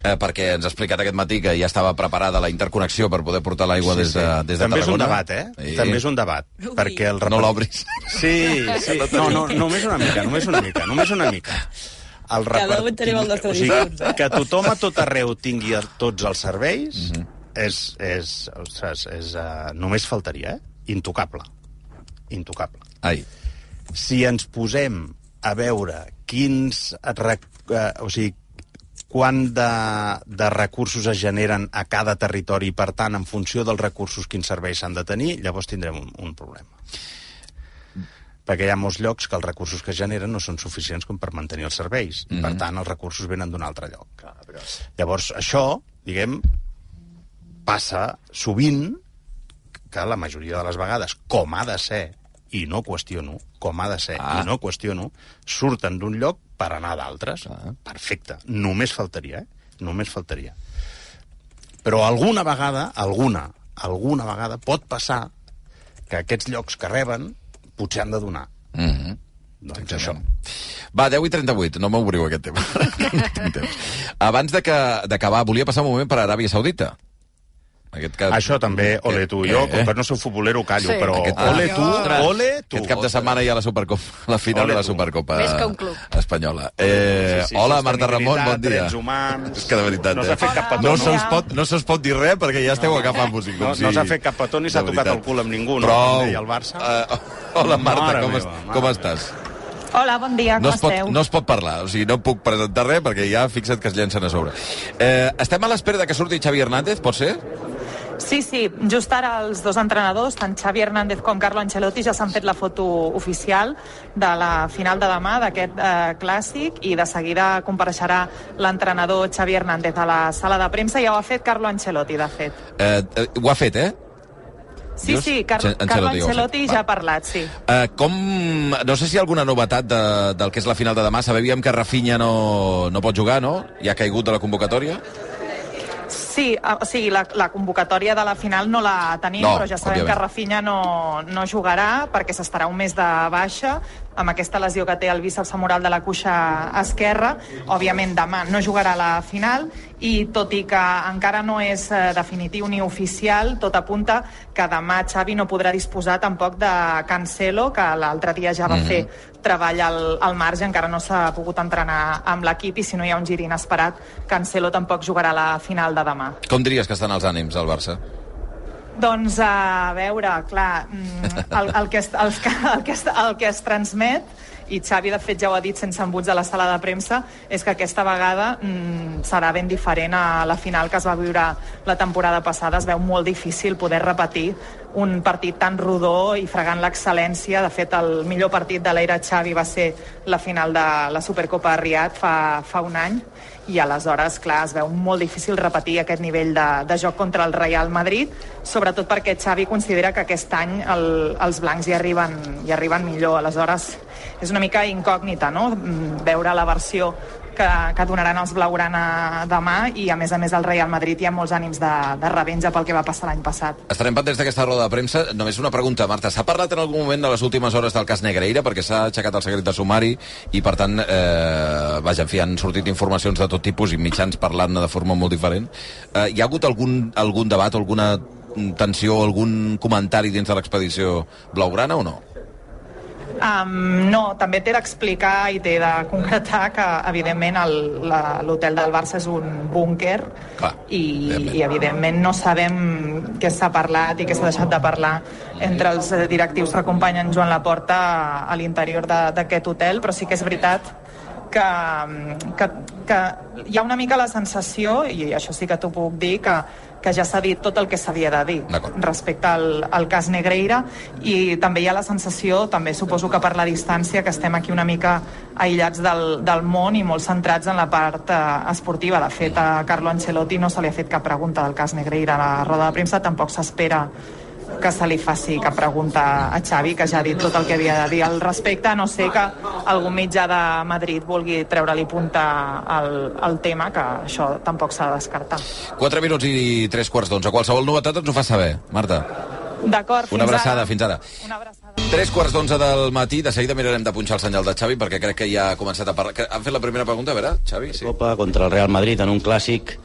eh, perquè ens ha explicat aquest matí que ja estava preparada la interconnexió per poder portar l'aigua des, de, des de També és un Tarragona. debat, eh? També és un debat. Perquè el No l'obris. Sí, sí. [LAUGHS] No, no, només una mica, només una mica, només una mica. El Cada un tenim el nostre o sigui, discurs, eh? que tothom a tot arreu tingui tots els serveis és, és, ostres, és uh, només faltaria, eh? Intocable. Intocable. Ai. Si ens posem a veure quins... eh, o sigui, quant de, de recursos es generen a cada territori i, per tant, en funció dels recursos, quins serveis s'han de tenir, llavors tindrem un, un problema. Perquè hi ha molts llocs que els recursos que generen no són suficients com per mantenir els serveis. Mm -hmm. Per tant, els recursos venen d'un altre lloc. Llavors, això, diguem, passa sovint que la majoria de les vegades, com ha de ser, i no qüestiono, com ha de ser, ah. i no qüestiono, surten d'un lloc per anar a d'altres. Ah. Perfecte. Només faltaria, eh? Només faltaria. Però alguna vegada, alguna, alguna vegada pot passar que aquests llocs que reben potser han de donar. Mm -hmm. Doncs això. Va, 10 i 38, no m'obriu aquest tema. [LAUGHS] No. Abans d'acabar, volia passar un moment per Aràbia Saudita. Aquest cap... Això també, ole tu. Jo, com que no sóc futbolero, callo, Sí. però Aquest- ole tu, Ostres. ole tu. Aquest cap de setmana hi ha la Supercopa, la final Ole de la. Supercopa Més que un club. espanyola. Eh, Sí, sí, hola, Marta Ramon, bon dia. drets humans. [LAUGHS] És que de veritat, No eh? s'ha fet cap petó, no, no? se us pot, no se us pot dir res perquè ja esteu No. agafant músic. No- no s'ha fet cap petó ni s'ha tocat el cul amb ningú, no? Prou. El Barça. Uh, hola, Marta, Mare com, meva, com estàs? Hola, bon dia, com No es, pot, esteu? no es pot parlar, o sigui, no puc presentar res perquè ja fixa't que es llencen a sobre. Eh, estem a l'espera de que surti Xavi Hernández, pot ser? Sí, sí, just ara els dos entrenadors, tant Xavi Hernández com Carlo Ancelotti, ja s'han fet la foto oficial de la final de demà d'aquest eh, clàssic i de seguida compareixerà l'entrenador Xavi Hernández a la sala de premsa. Ja ho ha fet Carlo Ancelotti, de fet. Eh, eh, ho ha fet, eh? Sí, Dius? sí, Car Ancelotti Carlo. Ancelotti ja ha parlat, sí. Eh, com... No sé si hi ha alguna novetat de, del que és la final de demà. Sabíem que Rafinha no, no pot jugar, no? Ja ha caigut de la convocatòria. Sí, eh, o sigui, la, la convocatòria de la final no la tenim, No, però ja sabem òbviament. que Rafinha no, no jugarà perquè s'estarà un mes de baixa amb aquesta lesió que té el bíceps femoral de la cuixa esquerra. Òbviament demà no jugarà a la final i tot i que encara no és eh, definitiu ni oficial, tot apunta que demà Xavi no podrà disposar tampoc de Cancelo, que l'altre dia ja va Mhm. fer treball al, al marge, encara no s'ha pogut entrenar amb l'equip i si no hi ha un gir inesperat, Cancelo tampoc jugarà a la final de demà. Com diries que estan els ànims del Barça? Doncs a veure, clar, mm, el, el, que es, el, que, el, que es, el que es transmet i Xavi de fet ja ho ha dit sense embuts a la sala de premsa, és que aquesta vegada mm, serà ben diferent a la final que es va viure la temporada passada. Es veu molt difícil poder repetir un partit tan rodó i fregant l'excel·lència. De fet, el millor partit de l'era Xavi va ser la final de la Supercopa de Riad fa, fa un any i aleshores, clar, es veu molt difícil repetir aquest nivell de, de joc contra el Real Madrid, sobretot perquè Xavi considera que aquest any el, els blancs hi arriben, hi arriben millor. Aleshores, és una mica incògnita, no?, Mm, veure la versió que, que donaran els blaugrana demà i, a més a més, al Real Madrid hi ha molts ànims de, de revenja pel que va passar l'any passat. Estarem pendents d'aquesta roda de premsa. Només una pregunta, Marta. S'ha parlat en algun moment de les últimes hores del cas Negreira? Perquè s'ha aixecat el secret de sumari i, per tant, eh, vaja, en fi, han sortit informacions de tot tipus i mitjans parlant de forma molt diferent. Eh, hi ha hagut algun, algun debat alguna tensió algun comentari dins de l'expedició blaugrana o no? Um, no, també té d'explicar i té de concretar que, evidentment, l'hotel del Barça és un búnquer i, i, evidentment, no sabem què s'ha parlat i què s'ha deixat de parlar entre els eh, directius que acompanyen Joan Laporta a, l'interior d'aquest hotel, però sí que és veritat que, que, que hi ha una mica la sensació, i això sí que t'ho puc dir, que, que ja s'ha dit tot el que s'havia de dir respecte al, al cas Negreira i també hi ha la sensació, també suposo que per la distància, que estem aquí una mica aïllats del, del món i molt centrats en la part eh, esportiva. De fet, a Carlo Ancelotti no se li ha fet cap pregunta del cas Negreira a la roda de premsa, tampoc s'espera que se li faci cap pregunta a Xavi, que ja ha dit tot el que havia de dir al respecte, no sé que algun mitjà de Madrid vulgui treure-li punta al, al tema, que això tampoc s'ha de descartar. 4 minuts i 3 quarts d'onze. Qualsevol novetat ens ho fa saber, Marta. D'acord, fins Una abraçada, ara. fins ara. 3 quarts d'onze del matí, de seguida mirarem de punxar el senyal de Xavi, perquè crec que ja ha començat a parlar. Han fet la primera pregunta, a veure, Xavi? Sí. Copa contra el Real Madrid en un clàssic,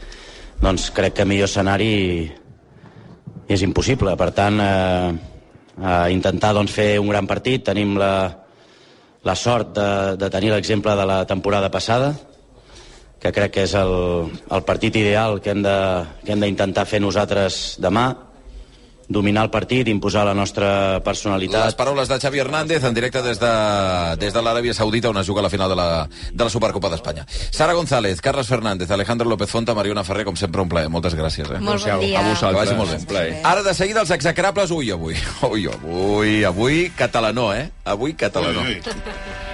doncs crec que millor escenari és impossible. Per tant, eh, eh, intentar doncs, fer un gran partit. Tenim la, la sort de, de tenir l'exemple de la temporada passada, que crec que és el, el partit ideal que hem d'intentar fer nosaltres demà, dominar el partit, imposar la nostra personalitat. Les paraules de Xavi Hernández en directe des de, des de l'Aràbia Saudita, on es juga la final de la, de la Supercopa d'Espanya. Sara González, Carles Fernández, Alejandro López Fonta, Mariona Ferrer, com sempre, un plaer. Moltes gràcies. Eh? Molt bon dia. A vosaltres. Que vagi molt bé. plaer. Ara, de seguida, els execrables, ui, avui. Ui, avui, avui, catalanó, eh? Avui, catalanó. Ui, ui.